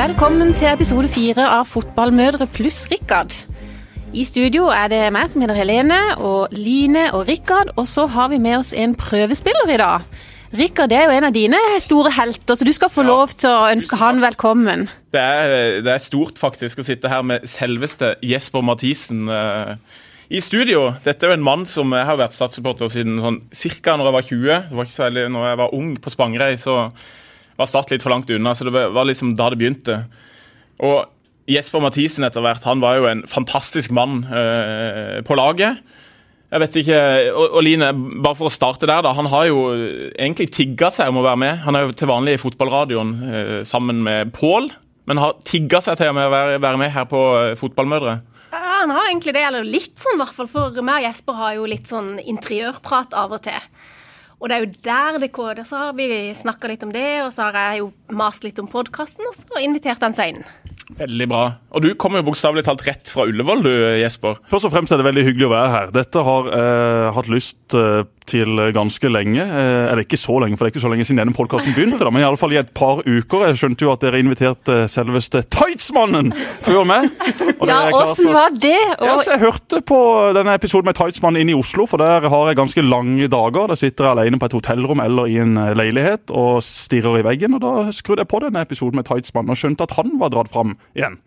Velkommen til episode fire av Fotballmødre pluss Rikard. I studio er det meg som heter Helene, og Line og Rikard. Og så har vi med oss en prøvespiller i dag. Rikard er jo en av dine store helter, så du skal få lov til å ønske han velkommen. Det er, det er stort faktisk å sitte her med selveste Jesper Mathisen uh, i studio. Dette er jo en mann som jeg har vært statssupporter siden sånn, ca. når jeg var 20. Det var ikke særlig når jeg var ung på Spangereid. så var Start litt for langt unna, så det var liksom da det begynte. Og Jesper Mathisen etter hvert, han var jo en fantastisk mann eh, på laget. Jeg vet ikke, og, og, Line, bare for å starte der, da. Han har jo egentlig tigga seg om å være med. Han er jo til vanlig i fotballradioen eh, sammen med Pål, men har tigga seg til å være, være med her på eh, Fotballmødre. Ja, han har egentlig det, eller litt sånn i hvert fall. For meg og Jesper har jo litt sånn interiørprat av og til. Og det er jo der det koder. Så har vi snakka litt om det, og så har jeg jo mast litt om podkasten, og så invitert han seg inn. Veldig bra. Og du kommer jo bokstavelig talt rett fra Ullevål, du Jesper. Først og fremst er det veldig hyggelig å være her. Dette har eh, hatt lyst eh, til ganske lenge. Eh, eller ikke så lenge, for det er ikke så lenge siden denne podkasten begynte, da, men i alle fall i et par uker. Jeg skjønte jo at dere inviterte selveste Tightsmannen før meg. ja, åssen var det? Og... Ja, jeg hørte på denne episoden med Tightsmannen inne i Oslo, for der har jeg ganske lange dager. Der sitter jeg alene på et hotellrom eller i en leilighet og stirrer i veggen. og Da skrudde jeg på denne episoden med Tightsmannen og skjønte at han var dratt fram igjen.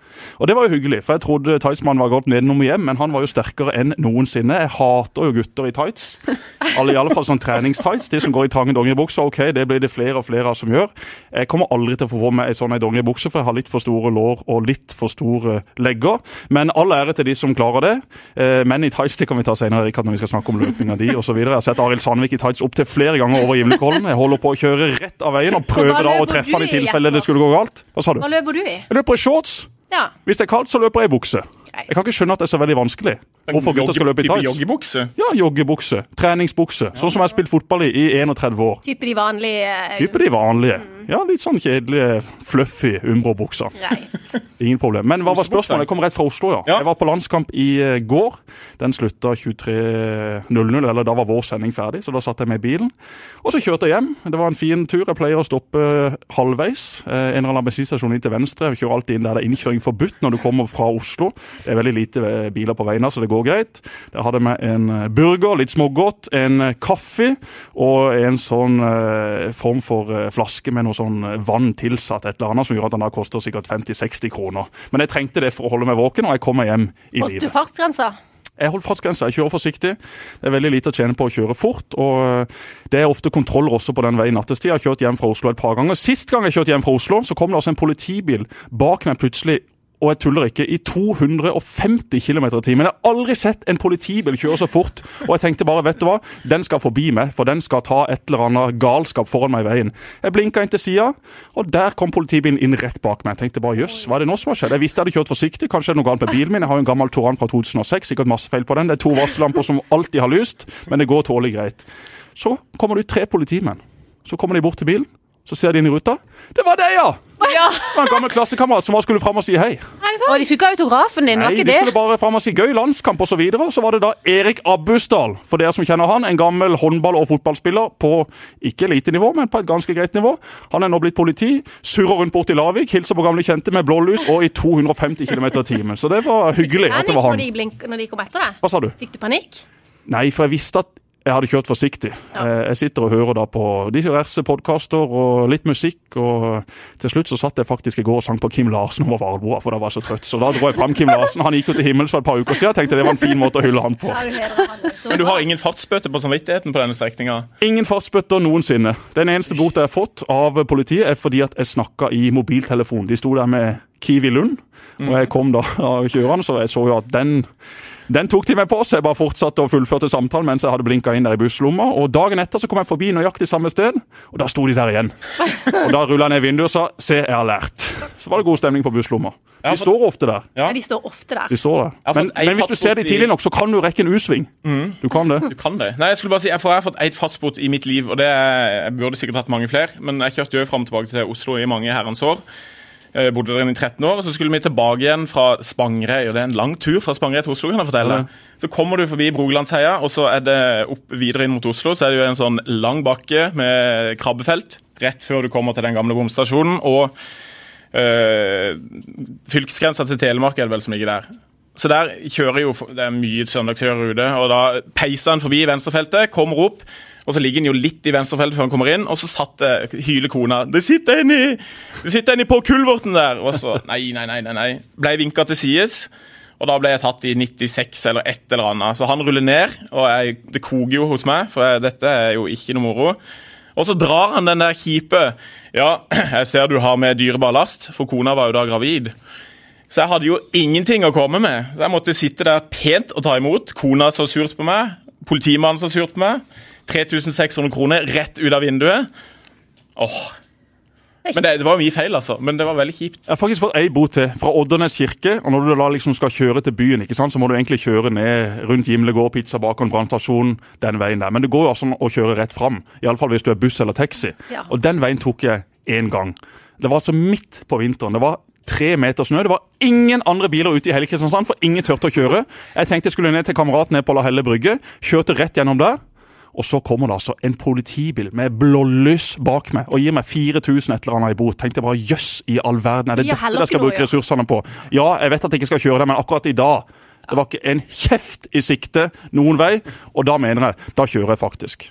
Og det var jo hyggelig, for jeg trodde tightsmannen var gått nedenom hjem, men han var jo sterkere enn noensinne. Jeg hater jo gutter i tights. Alle, I alle fall sånn treningstights. De som går i trange dongeribukser, ok, det blir det flere og flere av som gjør. Jeg kommer aldri til å få på meg ei sånn dongeribukse, for jeg har litt for store lår og litt for store legger. Men all ære til de som klarer det. Men menn i tights det kan vi ta senere, Rikard, når vi skal snakke om løpinga de osv. Jeg har sett Arild Sandvik i tights opptil flere ganger over Gimlekollen. Jeg holder på å kjøre rett av veien og prøver da å treffe han i tilfelle det skulle gå galt. Hva sa du? Hva løper du i? Jeg løper i shorts. Ja. Hvis det er kaldt, så løper jeg i bukse. Jeg kan ikke skjønne at det er så veldig vanskelig. Hvorfor gutter skal løpe i tights. Joggebukse? Ja, joggebukse. Treningsbukse. Sånn som jeg har spilt fotball i i 31 år. Type de vanlige? Uh, Type de vanlige. Mm. Ja, litt sånn kjedelige, fluffy Umbro-bukser. Ingen problem. Men hva var spørsmålet? Jeg kom rett fra Oslo, ja. ja. Jeg var på landskamp i uh, går. Den slutta 23.00, eller da var vår sending ferdig, så da satt jeg med i bilen. Og så kjørte jeg hjem. Det var en fin tur. Jeg pleier å stoppe halvveis. Uh, en eller annen bensinstasjon inn til venstre. Jeg kjører alltid inn der det er innkjøring forbudt når du kommer fra Oslo. Det er veldig lite biler på veien, så det går greit. Jeg hadde med en eh, burger, litt smågodt, en eh, kaffe og en sånn eh, form for eh, flaske med noe sånn vann tilsatt, et eller annet, som gjør at den da koster sikkert 50-60 kroner. Men jeg trengte det for å holde meg våken, og jeg kom meg hjem i livet. Holdt du fartsgrensa? Jeg holder fartsgrensa, jeg kjører forsiktig. Det er veldig lite å tjene på å kjøre fort. og Det er ofte kontroller også på den veien nattestid. Jeg har kjørt hjem fra Oslo et par ganger. Sist gang jeg kjørte hjem fra Oslo, så kom det altså en politibil bak meg plutselig og jeg tuller ikke, i 250 km i timen. Jeg har aldri sett en politibil kjøre så fort. Og jeg tenkte bare, vet du hva, den skal forbi meg, for den skal ta et eller annet galskap foran meg i veien. Jeg blinka inn til sida, og der kom politibilen inn rett bak meg. Jeg tenkte bare jøss, hva er det nå som har skjedd? Jeg visste jeg hadde kjørt forsiktig, kanskje det er noe galt med bilen min. Jeg har jo en gammel Toran fra 2006, sikkert masse feil på den. Det er to varsellamper som alltid har lyst, men det går tålelig greit. Så kommer det ut tre politimenn. Så kommer de bort til bilen. Så ser de inn i ruta. Det var deg, ja! ja. Det var en gammel klassekamerat som bare skulle fram og si hei. Og de skulle ikke ha autografen din? Nei, var ikke de det? skulle bare fram og si gøy landskamp osv. Så, videre. så var det da Erik Abbusdal, for dere som kjenner han. En gammel håndball- og fotballspiller på ikke lite nivå, men på et ganske greit nivå. Han er nå blitt politi, surrer rundt bort i Lavik, hilser på gamle kjente med blålys og i 250 km i timen. Så det var hyggelig at det var han. Når de, blink, når de kom etter deg? Hva sa du? Fikk du panikk? Nei, for jeg visste at jeg hadde kjørt forsiktig. Ja. Eh, jeg sitter og hører da på diverse podkaster og litt musikk. og Til slutt så satt jeg faktisk i går og sang på Kim Larsen over Valboa, for da var jeg så trøtt. Så da dro jeg fram Kim Larsen. Han gikk jo til himmels for et par uker siden. Jeg tenkte det var en fin måte å hylle han på. Men du har ingen fartsbøter på samvittigheten på denne strekninga? Ingen fartsbøter noensinne. Den eneste bota jeg har fått av politiet, er fordi at jeg snakka i mobiltelefon. De sto der med Kiwi Lund, og jeg kom da kjørende, så jeg så jo at den den tok de meg på, så jeg bare fortsatte å fullførte samtalen mens jeg hadde blinka inn der i busslomma. Og Dagen etter så kom jeg forbi nøyaktig samme sted, og da sto de der igjen. Og Da rulla jeg ned vinduet og sa 'se, jeg har lært'. Så var det god stemning på busslomma. De står ofte der. Ja, de står ofte der. De står der. Men, men hvis du ser de tidlig nok, så kan du rekke en U-sving. Mm. Du kan det. Du kan det. Nei, jeg skulle bare si, for jeg har fått eid fastbot i mitt liv, og det er, jeg burde sikkert hatt mange flere, men jeg kjørte jo fram og tilbake til Oslo i mange herrens år. Jeg eh, bodde der i 13 år, og så skulle vi tilbake igjen fra Spangereid. og Det er en lang tur fra Spangereid til Oslo. kan jeg fortelle. Ja. Så kommer du forbi Brogelandsheia, og så er det opp videre inn mot Oslo. Så er det jo en sånn lang bakke med krabbefelt rett før du kommer til den gamle bomstasjonen. og øh, fylkesgrensa til Telemark er det vel som ligger der. Så der kjører jo Det er mye søndagskjører ute. og Da peiser han forbi venstrefeltet, kommer opp. Og så ligger han jo litt i venstrefeltet før han kommer inn, og så satt det, hyler kona 'Det sitter en i det sitter en i på kulverten der!' Og så Nei, nei, nei. nei, nei. Ble vinka til sides. Og da ble jeg tatt i 96 eller et eller annet. Så han ruller ned, og jeg, det koker jo hos meg, for jeg, dette er jo ikke noe moro. Og så drar han den der kjipe Ja, jeg ser du har med dyreballast, for kona var jo da gravid. Så jeg hadde jo ingenting å komme med. Så jeg måtte sitte der pent og ta imot. Kona så surt på meg. Politimannen så surt på meg. 3600 kroner rett ut av vinduet. Åh. Men det, det var jo mye feil, altså. Men det var veldig kjipt. Jeg har faktisk fått ei bot til, fra Oddernes kirke. og Når du da liksom skal kjøre til byen, ikke sant, så må du egentlig kjøre ned rundt Gimle gård, Pizza Bakon, brannstasjonen, den veien der. Men det går jo altså å kjøre rett fram. Iallfall hvis du er buss eller taxi. Ja. Og den veien tok jeg én gang. Det var altså midt på vinteren. Det var tre meter snø. Det var ingen andre biler ute i hele Kristiansand, for ingen turte å kjøre. Jeg tenkte jeg skulle ned til kameraten ned på La Helle brygge. Kjørte rett gjennom der. Og så kommer det altså en politibil med blålys bak meg og gir meg 4000 et eller annet i bot. Tenkte jeg bare jøss i all verden, er det ja, dette jeg skal bruke ressursene på? Ja, jeg vet at jeg ikke skal kjøre det, men akkurat i dag det var ikke en kjeft i sikte noen vei, og da mener jeg Da kjører jeg faktisk.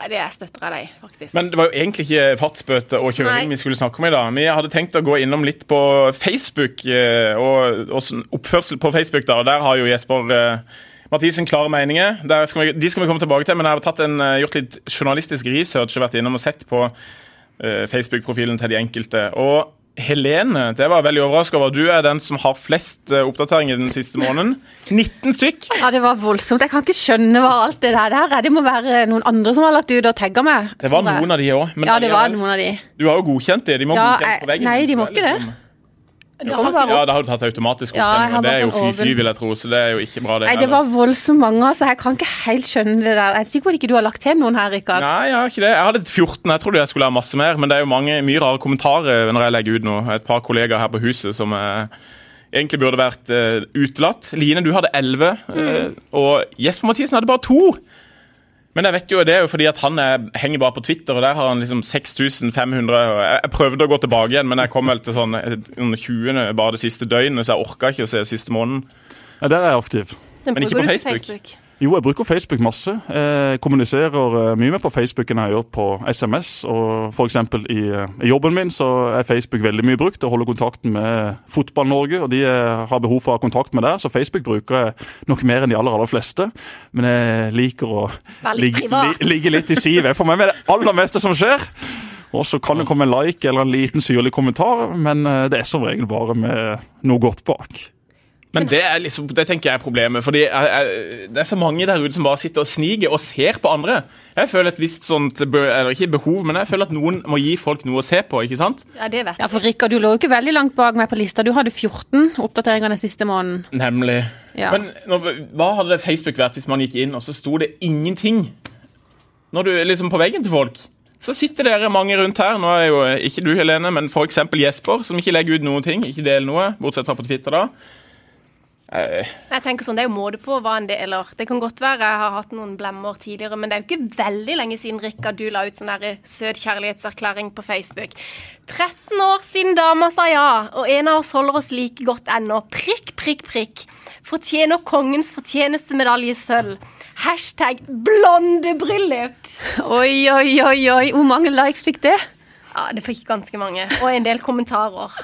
Nei, det støtter jeg deg, faktisk. Men det var jo egentlig ikke fartsbøte og kjøring Nei. vi skulle snakke om i dag. Vi hadde tenkt å gå innom litt på Facebook eh, og, og oppførsel på Facebook. da, og Der har jo Jesper eh, Mathisen klare meninger. Der skal vi, de skal vi komme tilbake til, men jeg har tatt en, eh, gjort litt journalistisk research og vært innom og sett på uh, Facebook-profilen til de enkelte. Og Helene, det var veldig overraska over. Du er den som har flest eh, oppdateringer den siste måneden. 19 stykk! Ja, det var voldsomt. Jeg kan ikke skjønne hva alt det der er. Det må være noen andre som har lagt ut og tagga meg. Det var noen av de òg. Ja, det var noen av de. Du har jo godkjent de. De må Ja, godkjennes på veggen. nei, de må ikke det. Det har, bare Ja, det har du tatt automatisk Ja, jeg og det er jo sånn fy-fy, vil jeg tro. Så det er jo ikke bra, det Nei, det var voldsomt mange, altså. Jeg kan ikke helt skjønne det der. Jeg er sikker på at ikke du har lagt til noen her, Rikard. Nei, jeg har ikke det. Jeg hadde 14. Jeg trodde jeg skulle ha masse mer, men det er jo mange, mye rare kommentarer når jeg legger ut noe. Et par kollegaer her på huset som eh, egentlig burde vært eh, utelatt. Line, du hadde 11, eh, og Jesper Mathisen hadde bare to. Men jeg vet jo, det er jo fordi at han er, henger bare på Twitter, og der har han liksom 6500 og jeg, jeg prøvde å gå tilbake igjen, men jeg kom vel til sånn under 20. bare det siste døgnet, så jeg orka ikke å se siste måneden. Ja, Der er jeg aktiv. Men men ikke på Facebook. Facebook. Jo, jeg bruker Facebook masse. Jeg kommuniserer eh, mye mer på Facebook enn jeg gjør på SMS. og eksempel i, eh, i jobben min så er Facebook veldig mye brukt. Jeg holder kontakten med Fotball-Norge, og de eh, har behov for å ha kontakt med der. Så Facebook bruker jeg nok mer enn de aller aller fleste. Men jeg liker å ligge, li, ligge litt i sivet. For meg med det aller meste som skjer. Og så kan det komme en like eller en liten syrlig kommentar, men det er som regel bare med noe godt bak. Men det er liksom, det tenker jeg er problemet. fordi jeg, jeg, Det er så mange der ute som bare sitter og sniker og ser på andre. Jeg føler et visst sånt, eller ikke behov, men jeg føler at noen må gi folk noe å se på. ikke sant? Ja, det vet Ja, for Rikard, du lå jo ikke veldig langt bak meg på lista. Du hadde 14 oppdateringer den siste måneden. Nemlig. Ja. Men når, hva hadde Facebook vært hvis man gikk inn og så sto det ingenting? Når du liksom på veggen til folk. Så sitter dere mange rundt her. Nå er jo ikke du, Helene, men f.eks. Jesper, som ikke legger ut noen ting. Ikke deler noe, bortsett fra på Twitter, da. Eh, Jeg tenker sånn, Det er jo måte på hva en deler. Det kan godt være jeg har hatt noen blemmer tidligere, men det er jo ikke veldig lenge siden Rikka du la ut sånn der søt kjærlighetserklæring på Facebook. 13 år siden dama sa ja, og en av oss holder oss like godt ennå. Prikk, prikk, prikk. Fortjener kongens fortjenestemedalje sølv. Hashtag blondebryllup. Oi, oi, oi, oi. Hvor mange likes fikk det? Ja, det fikk ganske mange. Og en del kommentarer.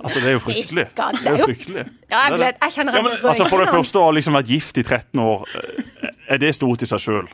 Altså, Det er jo fryktelig. Det er jo fryktelig. Ja, jeg, ble, jeg kjenner Ja, men, Altså For det første å ha liksom vært gift i 13 år, eh, er det stort i seg sjøl.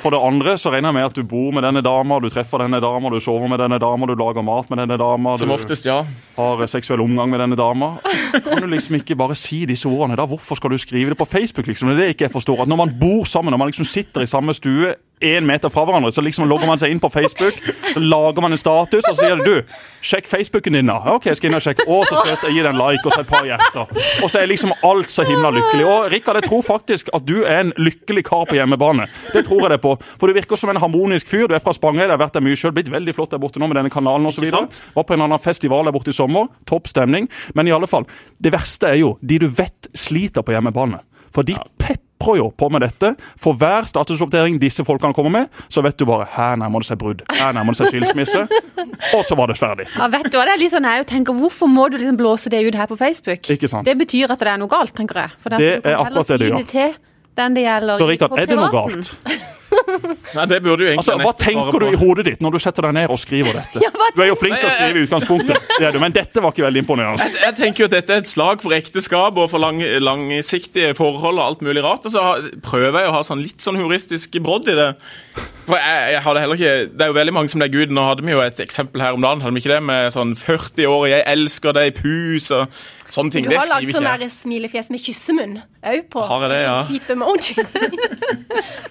For det andre så regner jeg med at du bor med denne dama, du treffer denne dama, du sover med denne dama, du lager mat med denne dama, som oftest, ja. har seksuell omgang med denne dama. Kan du liksom ikke bare si disse ordene? da? Hvorfor skal du skrive det på Facebook? liksom? Det er det ikke jeg forstår. At Når man bor sammen, når man liksom sitter i samme stue én meter fra hverandre, så liksom logger man seg inn på Facebook, så lager man en status, og så sier det du, sjekk Facebooken din, da. OK, jeg skal inn og sjekke. Å, så søt. Jeg gir deg en like og så et par hjerter. Og så er liksom alt så himla lykkelig. Og Rikard, jeg tror faktisk at du er en lykkelig kar på hjemmebane. Det tror jeg det på. For du virker som en harmonisk fyr. Du er fra Spangereid, har vært der mye sjøl. Blitt veldig flott der borte nå med denne kanalen osv. Var på en annen festival der borte i sommer. Topp stemning. Men i alle fall, det verste er jo de du vet sliter på hjemmebane. For de peprer jo på med dette. For hver statusoppdatering disse folkene kommer med, så vet du bare her nærmer det seg brudd. Her nærmer det seg skilsmisse. Og så var det ferdig. Ja, vet du hva, det er litt sånn jeg tenker, Hvorfor må du liksom blåse det ut her på Facebook? Ikke sant. Det betyr at det er noe galt, tenker jeg. For Det er akkurat det du gjør. det den det gjelder. Så Rikard, er det noe galt? Nei, det burde jo egentlig Altså, Hva tenker du i hodet ditt når du setter deg ned og skriver dette? Ja, Du er jo flink til å skrive i utgangspunktet, det er du, men dette var ikke veldig imponerende. Jeg, jeg tenker jo at dette er et slag for ekteskap og for lang, langsiktige forhold og alt mulig rart. Og så prøver jeg å ha sånn litt sånn humoristisk brodd i det. For jeg, jeg hadde heller ikke Det er jo veldig mange som legger ut Nå hadde vi jo et eksempel her om dagen, hadde vi ikke det? Med sånn 40 år, 'jeg elsker deg', pus og sånne ting. Du Det skriver ikke jeg. Du har lagd der smilefjes med kyssemunn òg på. Har jeg det, ja? Emoji.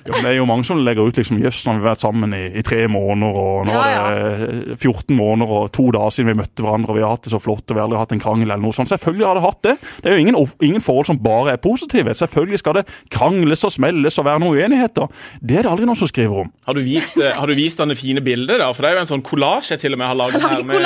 Jo, det er jo mange som legger ut liksom, jøss, nå har vi vært sammen i, i tre måneder, og nå Ja, er det 14 måneder og to dager siden vi møtte hverandre, og vi har hatt det så flott, og vi har aldri hatt en krangel eller noe sånt. Selvfølgelig har det hatt det. Det er jo ingen, ingen forhold som bare er positive. Selvfølgelig skal det krangles og smelles og være noen uenigheter. Det er det aldri noen som skriver om. Har du vist, eh, har du vist denne fine bildet? da? For det er jo en sånn kollasj jeg til og med har laget her. Med.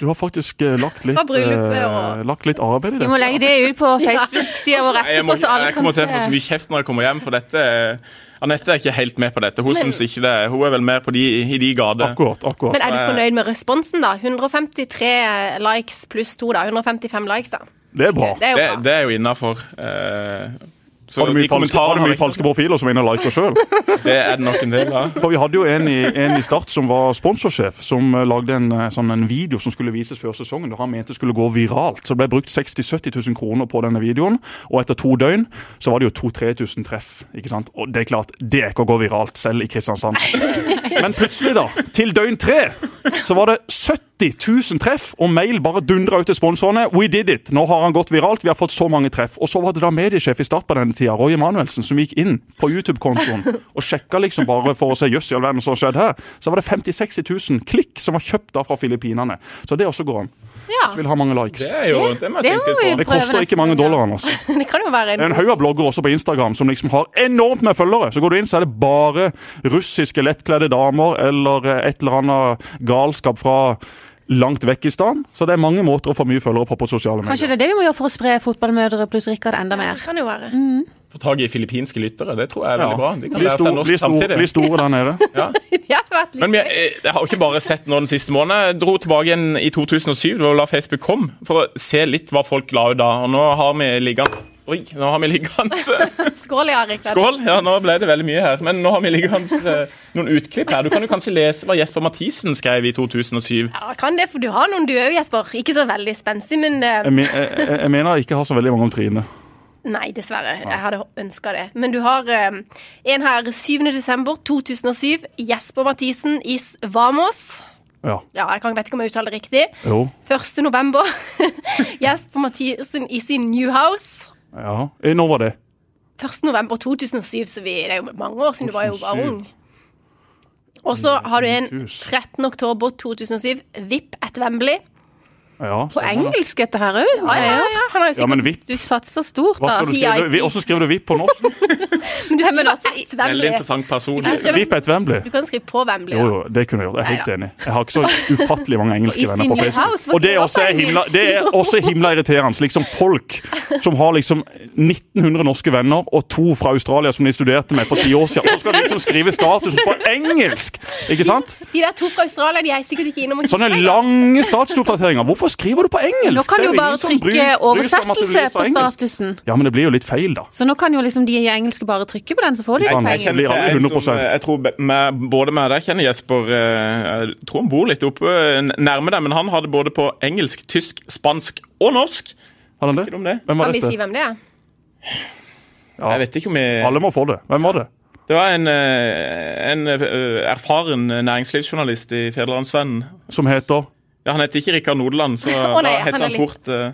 Du har faktisk eh, lagt, litt, eh, lagt litt arbeid i det. Vi må legge det ut på Facebook-sida vår Nei, jeg, må, etterpå, så alle jeg kommer til å få så mye kjeft når jeg kommer hjem, for dette er- Anette er ikke helt med på dette. Hun synes ikke det. Hun er vel mer på de, i de gater. Akkurat, akkurat. Men er du fornøyd med responsen, da? 153 likes pluss to, da. 155 likes, da. Det er bra. Det er jo Det, bra. det er jo innafor. Eh, så Har du mye falske, har du mye falske profiler som er inne og liker sjøl? Det er det nok en del av. For Vi hadde jo en i, en i Start som var sponsorsjef, som eh, lagde en, eh, sånn, en video som skulle vises før sesongen. da Han mente det skulle gå viralt. Så det ble brukt 60 000-70 000 kroner på denne videoen. Og etter to døgn så var det jo 2000-3000 treff. ikke sant? Og det er klart, det er ikke å gå viralt, selv i Kristiansand. Men plutselig, da, til døgn tre, så var det 70 000 treff, og mail bare dundra ut til sponsorene. We did it! Nå har han gått viralt, vi har fått så mange treff. Og så var det da mediesjef i Start på denne tida, Roy Emanuelsen, som gikk inn på YouTube-kontoen og sjekka liksom bare for å se jøss i all verden som har skjedd her. Så var det 50 000-60 000 klikk som var kjøpt da fra Filippinene. Så det også går an. Ja, Hvis du vil ha mange likes. Det er jo det må det må vi på. Det koster ikke mange dollarene. altså. det kan jo være en en haug av bloggere også på Instagram som liksom har enormt med følgere. Så går du inn, så er det bare russiske lettkledde damer eller eh, et eller annet galskap fra langt vekk i stan. Så det er mange måter å få mye følgere på på sosiale medier. Kanskje det er det vi må gjøre for å spre fotballmødre pluss Rikard enda mer Det kan jo være. Få tak i filippinske lyttere, det tror jeg er veldig bra. De kan Bli stor, norsk bli, stor, bli store der nede. Har litt Men vi, eh, jeg har jo ikke bare sett nå den siste måneden. Jeg dro tilbake igjen i 2007, det var da Facebook kom, for å se litt hva folk la ut da. Og nå har vi liggende Oi, nå har vi liggende Skål, ja, Rikard. Skål! Ja, nå ble det veldig mye her. Men nå har vi liggende eh, noen utklipp her. Du kan jo kanskje lese hva Jesper Mathisen skrev i 2007. Ja, kan det, for du har noen du òg, Jesper. Ikke så veldig spenstig, men eh, Jeg, jeg, jeg- jeg mener jeg ikke har så veldig mange om Trine. Nei, dessverre. Jeg hadde ønska det. Men du har eh, en her 7. desember 2007. Jesper Mathisen i Vamos. Ja. Ja, jeg vet ikke om jeg uttaler det riktig. Jo. 1. november. Jesper Mathisen i sin New House. Ja. Eh, Når var det? 1. november 2007, så vi, det er jo mange år siden du var jo bare ung. Og så har du en Hus. 13. oktober 2007. VIP etter Wembley. Ja, På engelsk dette her òg? Ja, ja, ja. Han har jo ja men sikkert VIP. Du satser stort, da. Og Hvordan skriver du VIP på norsk? Men du skriver også et Veldig interessant person. VIP er VIP et Wembley? Du kan skrive på Wembley. Jo, Ja. jo, det kunne jeg gjort. Jeg er helt enig. Jeg har ikke så ufattelig mange engelske venner på Facebook. house, Og det er også himla, det er også himla irriterende. Liksom folk som har liksom 1900 norske venner og to fra Australia som de studerte med for ti år siden. Så skal de liksom skrive status på engelsk! Ikke sant? De der to fra Australia de er sikkert ikke innom og Sånne lange statusoppdateringer. Hvorfor skriver du på engelsk? Nå kan du jo bare trykke bryr- oversettelse på engelsk. statusen. Ja, men det blir jo litt feil, da. Så nå kan jo liksom de i engelske bare trykke på den, så får de det på engelsk. blir aldri en 100%. som, eh, Jeg tror med, både med deg kjenner Jesper eh, Jeg tror han bor litt oppe eh, nærme deg, men han hadde både på engelsk, tysk, spansk og norsk. Har han det? det. Hvem var Kan vi si dette? hvem det er? Ja. Jeg vet ikke om jeg Alle må få det. Hvem var det? Det var en, eh, en erfaren næringslivsjournalist i Federlandsvennen. Som heter Ja, han heter ikke Rikard Nodeland, så oh, nei, da heter er han litt- fort uh,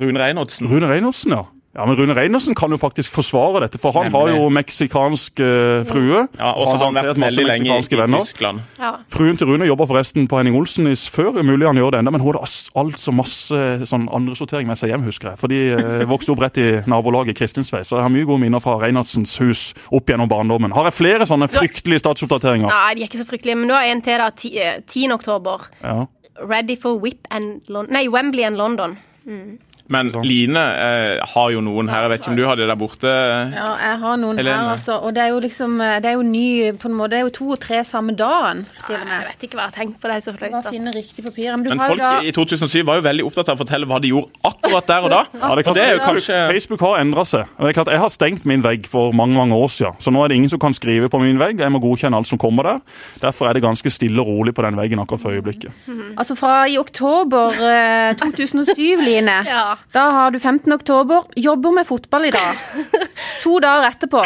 Rune Reinholdsen. Rune Reinholdsen, ja. Ja, men Rune Reinersen kan jo faktisk forsvare dette, for han har jo meksikansk uh, frue. Ja, Og så har han vært veldig lenge i, venner. Tyskland. Ja. Fruen til Rune jobber forresten på Henning Olsen før. Mulig han gjør det enda, men hun hadde altså masse sånn andresortering med seg hjem, husker jeg. For de uh, vokste opp rett i nabolaget Kristinsvei, så jeg har mye gode minner fra Reinersens hus opp gjennom barndommen. Har jeg flere sånne fryktelige statsoppdateringer? Nei, de er ikke så fryktelige. Men du har en til, da. eh, 10. oktober. Ja. Ready for Whip and London Nei, Wembley and London. Mm. Men sånn. Line eh, har jo noen her. Jeg vet ikke om du har det der borte? Ja, jeg har noen Helene. her, altså. Og det er jo liksom eh, Det er jo ny på en måte. Det er jo to og tre samme dagen, til og Jeg vet ikke hva jeg har tenkt på. Det er så flaut. At- finne riktig papir. Men du Men har jo folk da i 2007 var jo veldig opptatt av å fortelle hva de gjorde akkurat der og da. Ja, det, er klart, det er jo Facebook, kanskje Facebook har endra seg. Det er klart, Jeg har stengt min vegg for mange mange år siden, så nå er det ingen som kan skrive på min vegg. Jeg må godkjenne alt som kommer der. Derfor er det ganske stille og rolig på den veggen akkurat for øyeblikket. Altså fra i oktober eh, 2007, Line. Ja. Da har du 15. oktober. Jobber med fotball i dag. To dager etterpå.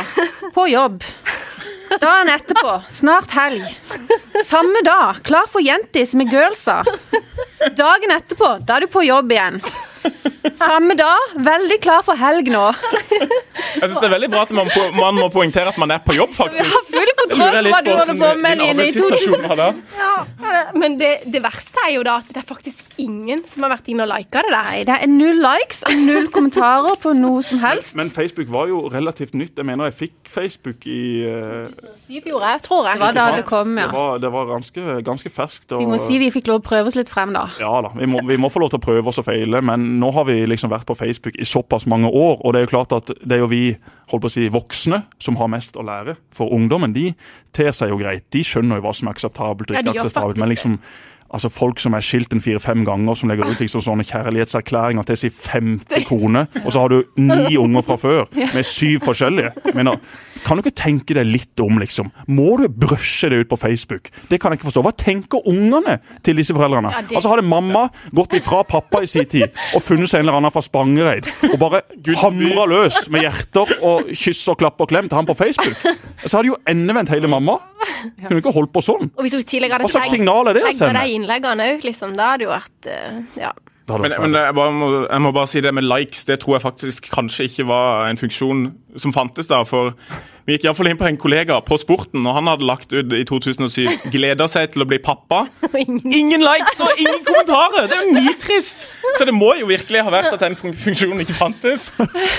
På jobb. Dagen etterpå. Snart helg. Samme dag. Klar for jentis med girlsa. Dagen etterpå. Da er du på jobb igjen. Samme dag. Veldig klar for helg nå. Jeg synes det er veldig bra at man, po man må poengtere at man er på jobb, faktisk. Vi har full kontroll på hva du holder på med, din Line. i 2000. arbeidssituasjon. Ja, men det, det verste er jo da at det er faktisk ingen som har vært inne og lika det der. Nei, det er null likes og null kommentarer på noe som helst. Men Facebook var jo relativt nytt. Jeg mener jeg fikk Facebook i uh... Syv jeg, tror jeg. Det var da det kom, ja. Det var, det var ganske, ganske ferskt. Vi må si vi fikk lov å prøve oss litt frem, da. Ja da, vi må, vi må få lov til å prøve oss og feile, men nå har vi liksom vært på Facebook i såpass mange år, og det er jo klart at det er jo vi holdt på å si, voksne som har mest å lære. For ungdommen de ter seg jo greit. De skjønner jo hva som er akseptabelt og ikke ja, akseptabelt. Men liksom, altså folk som er skilt en fire-fem ganger, som legger ut liksom sånne kjærlighetserklæringer til sin femte kone, og så har du ni unger fra før med syv forskjellige. Jeg mener, kan du ikke tenke deg litt om, liksom? Må du brøsje det ut på Facebook? Det kan jeg ikke forstå. Hva tenker ungene til disse foreldrene? Ja, det- Altså Hadde mamma gått ifra pappa i sin tid og funnet seg en eller annen fra Spangereid og bare hamra løs med hjerter og kyss og klapp og klem til han på Facebook, så hadde jo endevendt hele mamma. Kunne ikke holdt på sånn. Og hvis hun tidligere hadde Hva slags signal er det å sende? de innleggene òg, liksom, da hadde det jo vært eh, Ja. Men, men jeg, bare må, jeg må bare si det med likes, det tror jeg faktisk kanskje ikke var en funksjon som fantes da. For vi gikk iallfall inn på en kollega på Sporten, og han hadde lagt ut i 2007 gleder seg til å bli pappa. Ingen likes og ingen kommentarer! Det er jo nitrist! Så det må jo virkelig ha vært at den funksjonen ikke fantes.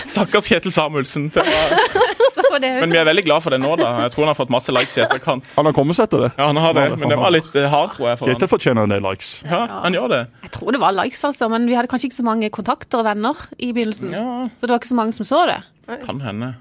Stakkars Kjetil Samuelsen. Det var, men vi er veldig glad for det nå, da. Jeg tror han har fått masse likes i etterkant. Han har kommet seg etter det. Ja, han har det, men det var litt eh, hardt, tror jeg. for Kjetil fortjener en del likes. Ja, han gjør det. Jeg tror det var likes, altså, men vi hadde kanskje ikke så mange kontakter og venner i begynnelsen. Ja, Så det var ikke så mange som så det. Kan hende.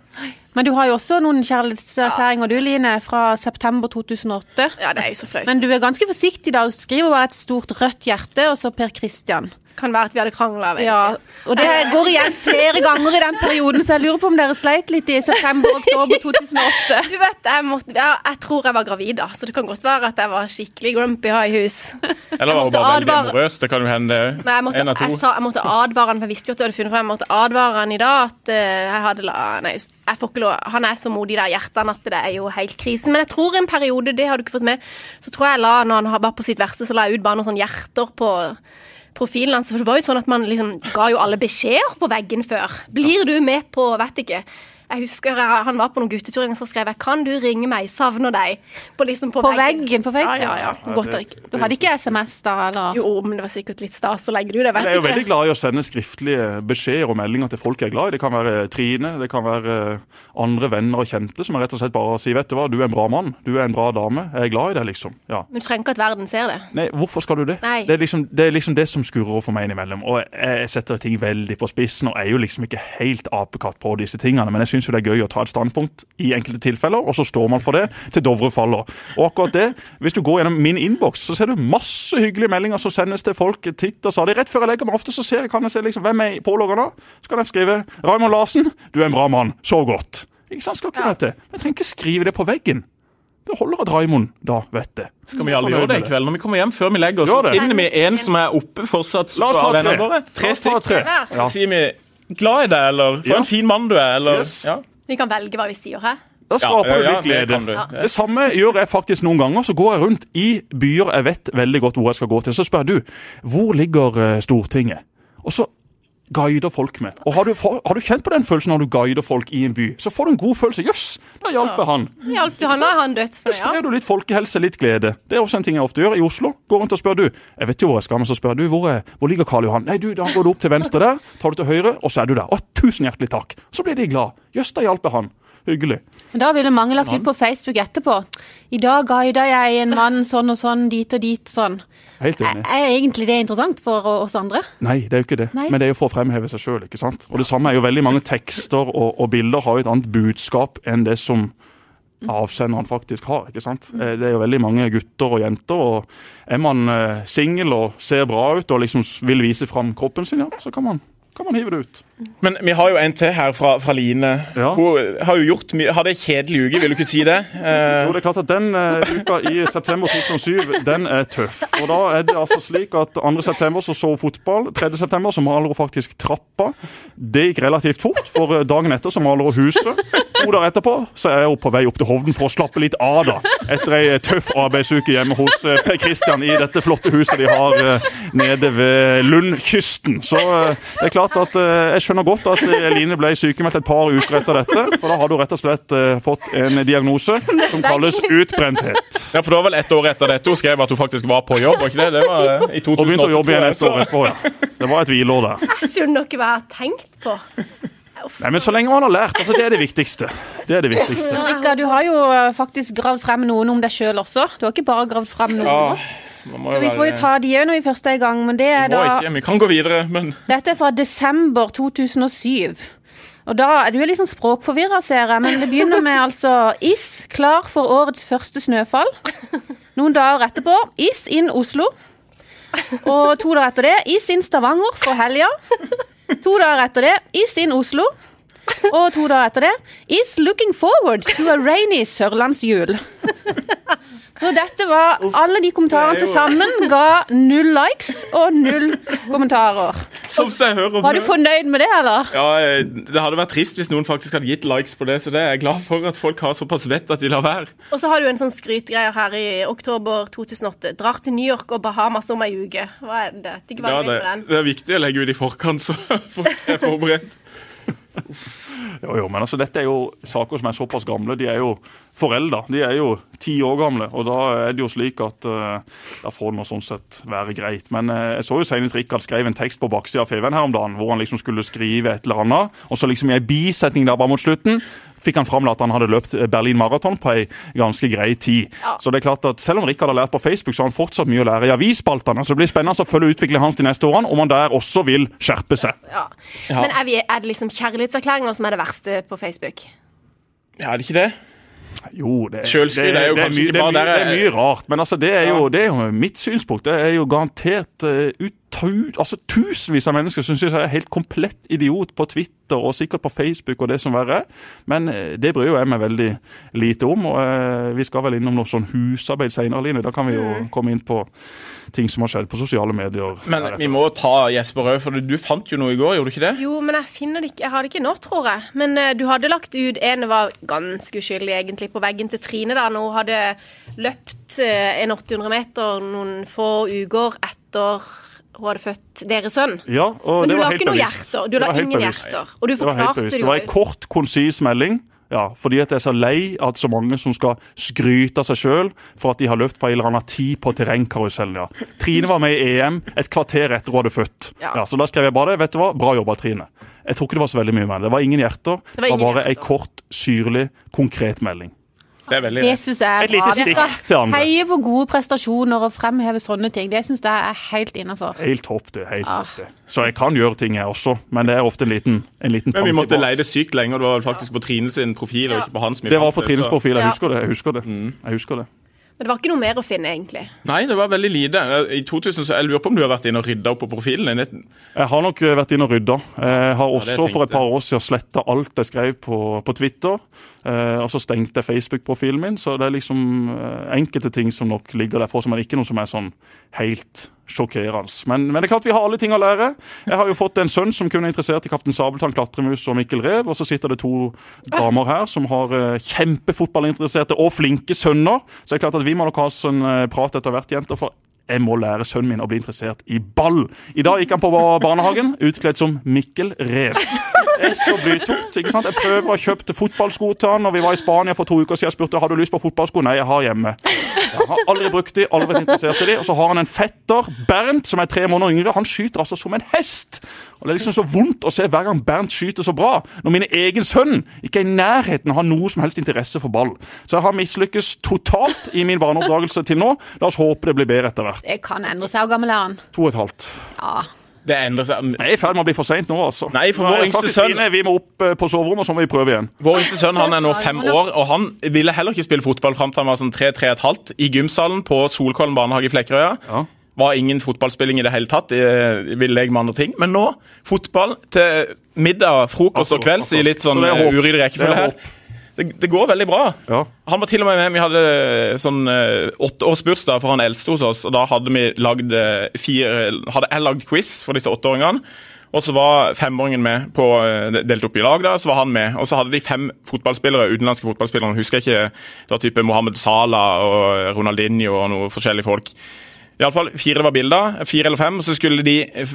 Men du har jo også noen kjærlighetserklæringer du, Line, fra september 2008. ja, det er jo så flaut. Men du er ganske forsiktig da. Du skriver bare et stort rødt hjerte, og så Per Christian. Kan være at vi hadde krangla. Ja, og det går igjen flere ganger i den perioden, så jeg lurer på om dere sleit litt i september og oktober 2008. Du vet, jeg, måtte, jeg, jeg tror jeg var gravid da, så det kan godt være at jeg var skikkelig grumpy high i hus. Eller var hun bare veldig amorøs? Det kan jo hende, det jeg òg. måtte, En av to. jeg, sa, jeg måtte advare han, for jeg visste jo at du hadde funnet frem. Jeg måtte advare han i dag at eh, jeg hadde la, Nei, jeg får ikke lov. Han er så modig, der hjertene, at det er jo helt krisen. Men jeg tror en periode, det har du ikke fått med, så tror jeg la, når han var på sitt verste, så la jeg ut bare noen sånne hjerter på profilen hans. For det var jo sånn at man liksom ga jo alle beskjeder på veggen før. Blir du med på, vet ikke. Jeg husker jeg, Han var på noen guttetur og så skrev jeg 'Kan du ringe meg, savner deg'. På, liksom på, På veggen på Facebook? Ja, ja, ja. Godt og. Du hadde ikke SMS da, eller? Jo, men det var sikkert litt stas å legge det ut. Jeg vet Jeg er jo ikke. veldig glad i å sende skriftlige beskjeder og meldinger til folk jeg er glad i. Det kan være Trine, det kan være eh, andre venner og kjente som er rett og slett bare sier vet du hva, du er en bra mann, du er en bra dame, jeg er glad i deg, liksom. Ja. Men du trenger ikke at verden ser det. Nei, hvorfor skal du det? Nei. Det, er liksom, det er liksom det som skurrer for meg innimellom. Og jeg, setter ting veldig på spissen og er jo liksom ikke helt apekatt på disse tingene, men jeg syns jo det er gøy å ta et standpunkt i enkelte tilfeller, og så står man for det til Dovre faller. Og akkurat det, hvis du går gjennom min innboks, så ser du masse hyggelige meldinger som sendes til folk titt og stadig. Rett før jeg legger meg, ofte så ser jeg, kan jeg se liksom, hvem er pålogger da? Så kan jeg skrive Raymond Larsen, du er en bra mann. Sov godt. Ikke sant, skal ikke Ja. dette. Men jeg trenger ikke skrive det på veggen. Det holder at Raymond da vet det. Skal vi alle gjøre det i kveld? Når vi kommer hjem før vi legger oss, så finner vi en som er oppe fortsatt. La oss ta tre. Tre stykker. Så sier vi 'glad i deg', eller 'for Ja. en fin mann du er', eller Yes. ja. Vi kan velge hva vi sier her. Da skaper Ja, du litt det glede. Det. Ja. Det samme gjør jeg faktisk noen ganger. Så går jeg rundt i byer jeg vet veldig godt hvor jeg skal gå til. Så spør jeg du, hvor ligger eh, Stortinget? Og så guider folk med. Og har du, har du kjent på den følelsen når du guider folk i en by? Så får du en god følelse. Jøss, da hjalp jeg han. Hjalp du han, da er han dødt for det, ja. sprer du litt folkehelse, litt glede. Det er også en ting jeg ofte gjør i Oslo. Går rundt og spør du. Jeg vet jo hvor jeg skal, men så spør du, hvor, er, hvor ligger Karl Johan? Nei, du, da går du opp til venstre der, tar du til høyre, og så er du der. Å, tusen hjertelig takk. Så blir de glad. Jøss, da hjalp jeg han. hyggelig. Men Da ville mange lagt ut på Facebook etterpå. I dag guida jeg en mann sånn og sånn, dit og dit, sånn. Helt Er, enig. er egentlig det interessant for oss andre? Nei, det er jo ikke det. Nei. Men det er jo for å fremheve seg sjøl. Og det samme er jo veldig mange tekster og, og bilder har jo et annet budskap enn det som avsenderen faktisk har. ikke sant? Eh, Det er jo veldig mange gutter og jenter. og Er man eh, singel og ser bra ut og liksom vil vise fram kroppen sin, ja, så kan man, kan man hive det ut. Men vi har jo en til her fra, fra Line. Ja. Hun har jo gjort mye Hadde ei kjedelig uke, vil du ikke si det? Eh, Jo, det er klart at Den uh, uka i september 2007 den er tøff. Og Da er det altså slik at 2. september så så hun fotball. 3. september så maler hun faktisk trappa. Det gikk relativt fort, for eh, dagen etter så maler hun huset. To dager etterpå så er hun på vei opp til Hovden for å slappe litt av da, etter ei tøff arbeidsuke hjemme hos eh, Per Christian i dette flotte huset de har uh, nede ved Lundkysten. Så uh, det er klart at jeg skjønner godt at Eline Line ble sykemeldt et par uker etter dette. For da hadde hun rett og slett eh, fått en diagnose som kalles utbrenthet. ja, for Det var vel ett år etter dette hun skrev at hun faktisk var på jobb? var ikke det? Det var eh, i 2008. Og begynte å jobbe igjen et år etterpå. ja. Det var et hvileår der. Skjønner ikke hva jeg har tenkt på. Nei, Men så lenge man har lært, altså det er det viktigste. Det er det viktigste. Rikard, du har jo eh, faktisk gravd frem noen om deg sjøl også. Du har ikke bare gravd frem noen om Ja, oss. Så vi får jo ta de òg når vi først er i gang. Men det er vi må da ikke, Vi kan gå videre, men Dette er fra desember 2007. Og da du er litt sånn språkforvirra, ser jeg, men det begynner med altså Is klar for årets første snøfall. Noen dager etterpå Is inn Oslo. Og to dager etter det Is inn Stavanger for helga. To dager etter det Is inn Oslo. Og to dager etter det Is looking forward to a rainy sørlandsjul. Så dette var Alle de kommentarene til sammen ga null likes og null kommentarer. som seg hører Var du fornøyd med det, eller? Ja, eh, Det hadde vært trist hvis noen faktisk hadde gitt likes på det, så det er jeg glad for at folk har såpass vett at de lar være. Og så har du en sånn skrytgreie her i oktober 2008. Drar til New York og Bahamas om ei uke. Hva er det? Ikke Ja, det, det er viktig å legge ut i forkant, så folk er forberedt. Jo, jo, men altså dette er jo saker som er såpass gamle. De er jo foreldre. De er jo ti år gamle. Og da er det jo slik at uh, da får det nå sånn sett være greit. Men uh, jeg så jo senest Rikard skrev en tekst på baksida av Feven her om dagen, hvor han liksom skulle skrive et eller annet. Og så liksom i ei bisetning der bare mot slutten fikk han fram at han hadde løpt Berlin Marathon på ei ganske grei tid. Ja. Så det er klart at selv om Rikard har lært på Facebook, så har han fortsatt mye å lære i avisspaltene. Så det blir spennende å følge utviklingen hans de neste årene, om han der også vil skjerpe seg. Ja. Ja. Men er, vi, er det liksom kjærlighetserklæringer som er det verste på Facebook? Ja, er det ikke det? Jo, det, det, er jo det, kanskje mye, ikke det, er mye, det er mye rart. Men altså, det er, jo, det er jo mitt synspunkt. Det er jo garantert uh, altså, tusenvis av mennesker syns jeg er helt komplett idiot på Twitter og sikkert på Facebook og det som verre er. Men eh, det bryr jo jeg meg veldig lite om. og eh, Vi skal vel innom noe sånn husarbeid senere, Line. Da kan vi jo komme inn på ting som har skjedd på sosiale medier. Men vi må ta Jesper òg, for du fant jo noe i går, gjorde du ikke det? Jo, men jeg finner det ikke. Jeg har det ikke nå, tror jeg. Men uh, du hadde lagt ut en var ganske uskyldig, egentlig, på veggen til Trine da, når hun hadde løpt uh, en 800 meter noen få uker etter hun hadde født deres sønn. Ja, Men det du var la helt ikke noe hjerter. Du la var ingen hjerter. Og du Det var forklarte det Det var en kort, konsis melding. Ja, fordi at jeg er så lei at så mange som skal skryte av seg sjøl for at de har løpt på en eller annen tid på terrengkarusellen. Ja. Trine var med i EM et kvarter etter hun hadde født. Ja. Ja, så da skrev jeg bare det. Vet du hva, bra jobba, Trine. Jeg tror ikke det var så veldig mye mer. Det var ingen hjerter. Det var var, ingen bare ei kort, syrlig, konkret melding. Det er veldig Det syns jeg er Et lite stikk til andre. heie på gode prestasjoner og fremheve sånne ting. Det syns jeg er helt innafor. Helt topp, det. helt Ah. topp det. Så jeg kan gjøre ting, jeg også, men det er ofte en liten, en liten Men vi måtte bak. leie det sykt lenge, og det var faktisk på Trine sin profil, og ikke på hans. Det var på Trines profil, jeg husker det. Jeg husker det. Mm. Jeg husker det. Men det var ikke noe mer å finne, egentlig. Nei, det var veldig lite. I 2000, så Jeg lurer på om du har vært inne og rydda opp på profilen din? Jeg har nok eh, vært inne og rydda. Jeg har også tenkte for et par år siden sletta alt jeg skrev på, på Twitter. Eh, og så stengte jeg Facebook-profilen min, så det er liksom eh, enkelte ting som nok ligger der for, som er ikke noe som er sånn helt sjokkerende. Men, men det er klart vi har alle ting å lære. Jeg har jo fått en sønn som kunne er interessert i Kaptein Sabeltann, Klatremus og Mikkel Rev, og så sitter det to damer her som har eh, kjempefotballinteresserte og flinke sønner. Så det er klart at vi må nok ha eh, prat etter hvert, jenter. for jeg må lære sønnen min å bli interessert i ball. I dag gikk han på barnehagen utkledd som Mikkel Rev. Det er så blytungt. ikke sant? Jeg prøver å kjøpe fotballsko til han. Når vi var i Spania for to uker siden, spurte har du lyst på fotballsko. Nei, jeg har hjemme. Jeg har aldri brukt de, aldri vært interessert i de. Og så har han en fetter, Bernt, som er tre måneder yngre. Han skyter altså som en hest. Og Det er liksom så vondt å se hver gang Bernt skyter så bra, når min egen sønn ikke er i nærheten har noe som helst interesse for ball. Så jeg har mislykkes totalt i min barneoppdragelse til nå. La oss håpe det blir bedre etter hvert. Det kan endre seg. Hvor gammel er han? To og et halvt. Ja. Det endrer seg. Jeg er i ferd med å bli for seint nå, altså. Nei, for vår yngste sønn- Vi må opp eh, på soverommet, så må vi prøve igjen. Vår yngste sønn han er nå fem år, og han ville heller ikke spille fotball fram til han var sånn tre-tre et halvt i gymsalen på Solkollen barnehage i Flekkerøya. Ja. Var ingen fotballspilling i det hele tatt. eh, Ville jeg med andre ting. Men nå fotball til middag, frokost og Altså, kvelds i litt så sånn håp. uryddig rekkefølge er her. Det, det går veldig bra. Ja. Han var til og med med. Vi hadde sånn eh, åtteårsbursdag for han eldste hos oss, og da hadde vi lagd eh, fire Hadde jeg lagd quiz for disse åtteåringene. Og så var femåringen med på eh, delt opp i lag, da, så var han med. Og så hadde de fem fotballspillere, utenlandske fotballspillere, husker jeg ikke, det var type Mohammed Salah og Ronaldinho og noen forskjellige folk. I alle fall, Fire var bilder, fire eller fem, så skulle de eh,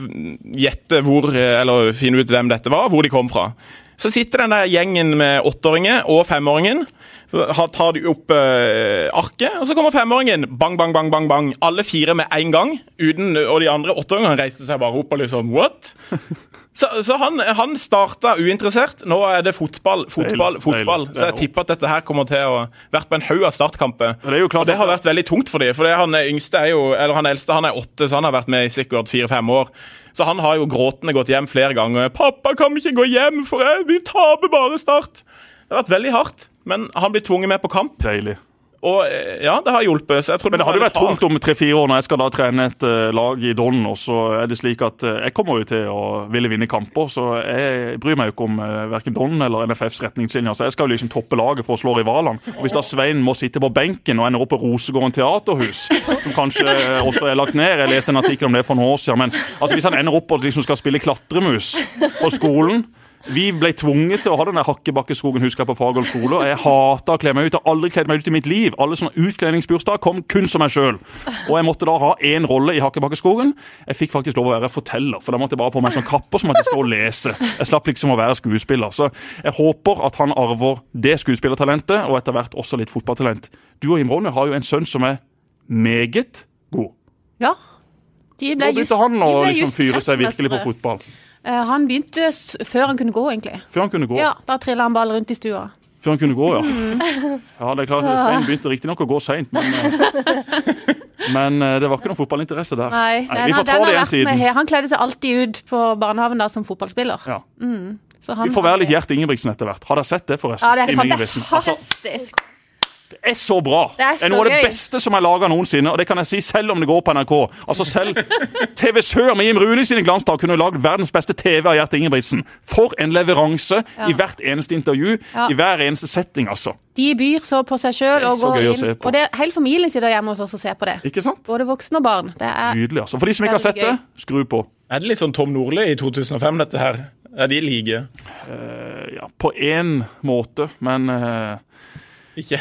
gjette hvor, eh, eller finne ut hvem dette var, hvor de kom fra. Så sitter den der gjengen med åtteåringer og femåringen. Så tar de opp eh, arket, og så kommer femåringen. Bang, bang, bang, bang, bang. Alle fire med en gang. Uten, og de andre åtteåringene reiste seg bare opp og liksom What? Så, så han, han starta uinteressert. Nå er det fotball, fotball, fotball. Så jeg tipper at dette her kommer til å vært på en haug av startkamper. Og det og har vært veldig tungt for dem. For han yngste er jo, eller han eldste han er åtte, så han har vært med i sikkert fire-fem år. Så han har jo gråtende gått hjem flere ganger. 'Pappa, kan vi ikke gå hjem, for jeg, vi taper bare Start'. Det har vært veldig hardt, men han blir tvunget med på kamp. Deilig. Og eh, ja, det har hjulpet. Så jeg tror Men det hadde jo vært tungt om tre-fire år når jeg skal da trene et eh, lag i Don, og så er det slik at eh, jeg kommer jo til å ville vinne kamper, så jeg bryr meg jo ikke om verken Don eller NFFs retningslinjer. Så jeg skal jo liksom toppe laget for å slå rivalene. Og hvis da Svein må sitte på benken og ender opp på Rosegården teaterhus, som kanskje også er lagt ned, jeg leste en artikkel om det for noen år siden, men altså hvis han ender opp og liksom skal spille klatremus på skolen vi ble tvunget til å ha den hakkebakkeskogen husker jeg på Fagerl skole. og Jeg hata å kle meg ut. Jeg har aldri kledd meg ut i mitt liv. Alle sånne utkledningsbursdager kom kun som meg sjøl. Og jeg måtte da ha én rolle i Hakkebakkeskogen. Jeg fikk faktisk lov å være forteller, for da måtte jeg bare på meg sånn kapper som måtte stå og lese. Jeg slapp liksom å være skuespiller. Så jeg håper at han arver det skuespillertalentet, og etter hvert også litt fotballtalent. Du og Jim Ronny har jo en sønn som er meget god. ja. De ble Nå begynte han å liksom fyre seg virkelig på fotball. Eh, Han begynte s- før han kunne gå, egentlig. Før han kunne gå. Ja, Da trilla han ball rundt i stua. Før han kunne gå, ja. Mm. Ja, det er klart, Svein begynte riktignok å gå seint, men, eh, men eh, det var ikke noen fotballinteresse der. Nei, vi får ta det igjen siden. Han kledde seg alltid ut på barnehagen da som fotballspiller. Ja. Så han, Vi får være litt Gjert Ingebrigtsen etter hvert. Har dere sett det, forresten? Ja, det er fantastisk. Altså, er så bra! Det er så det er noe av det beste som er laga noensinne, og det kan jeg si selv om det går på NRK. Altså Selv TV Sør med Jim Rune sine glansdager kunne lagd verdens beste TV av Gjert Ingebrigtsen. For en leveranse Ja. i hvert eneste intervju, Ja. i hver eneste setting, altså. De byr så på seg sjøl og går gøy inn. Og det, er hele familien sitter hjemme hos oss og ser på det. Ikke sant? Både voksne og barn. Det er Nydelig, altså. For de som ikke har sett det, skru på. Er det litt sånn Tom Nordli i 2005, dette her? Er de like? Ja, på én måte, men eh, Ikke?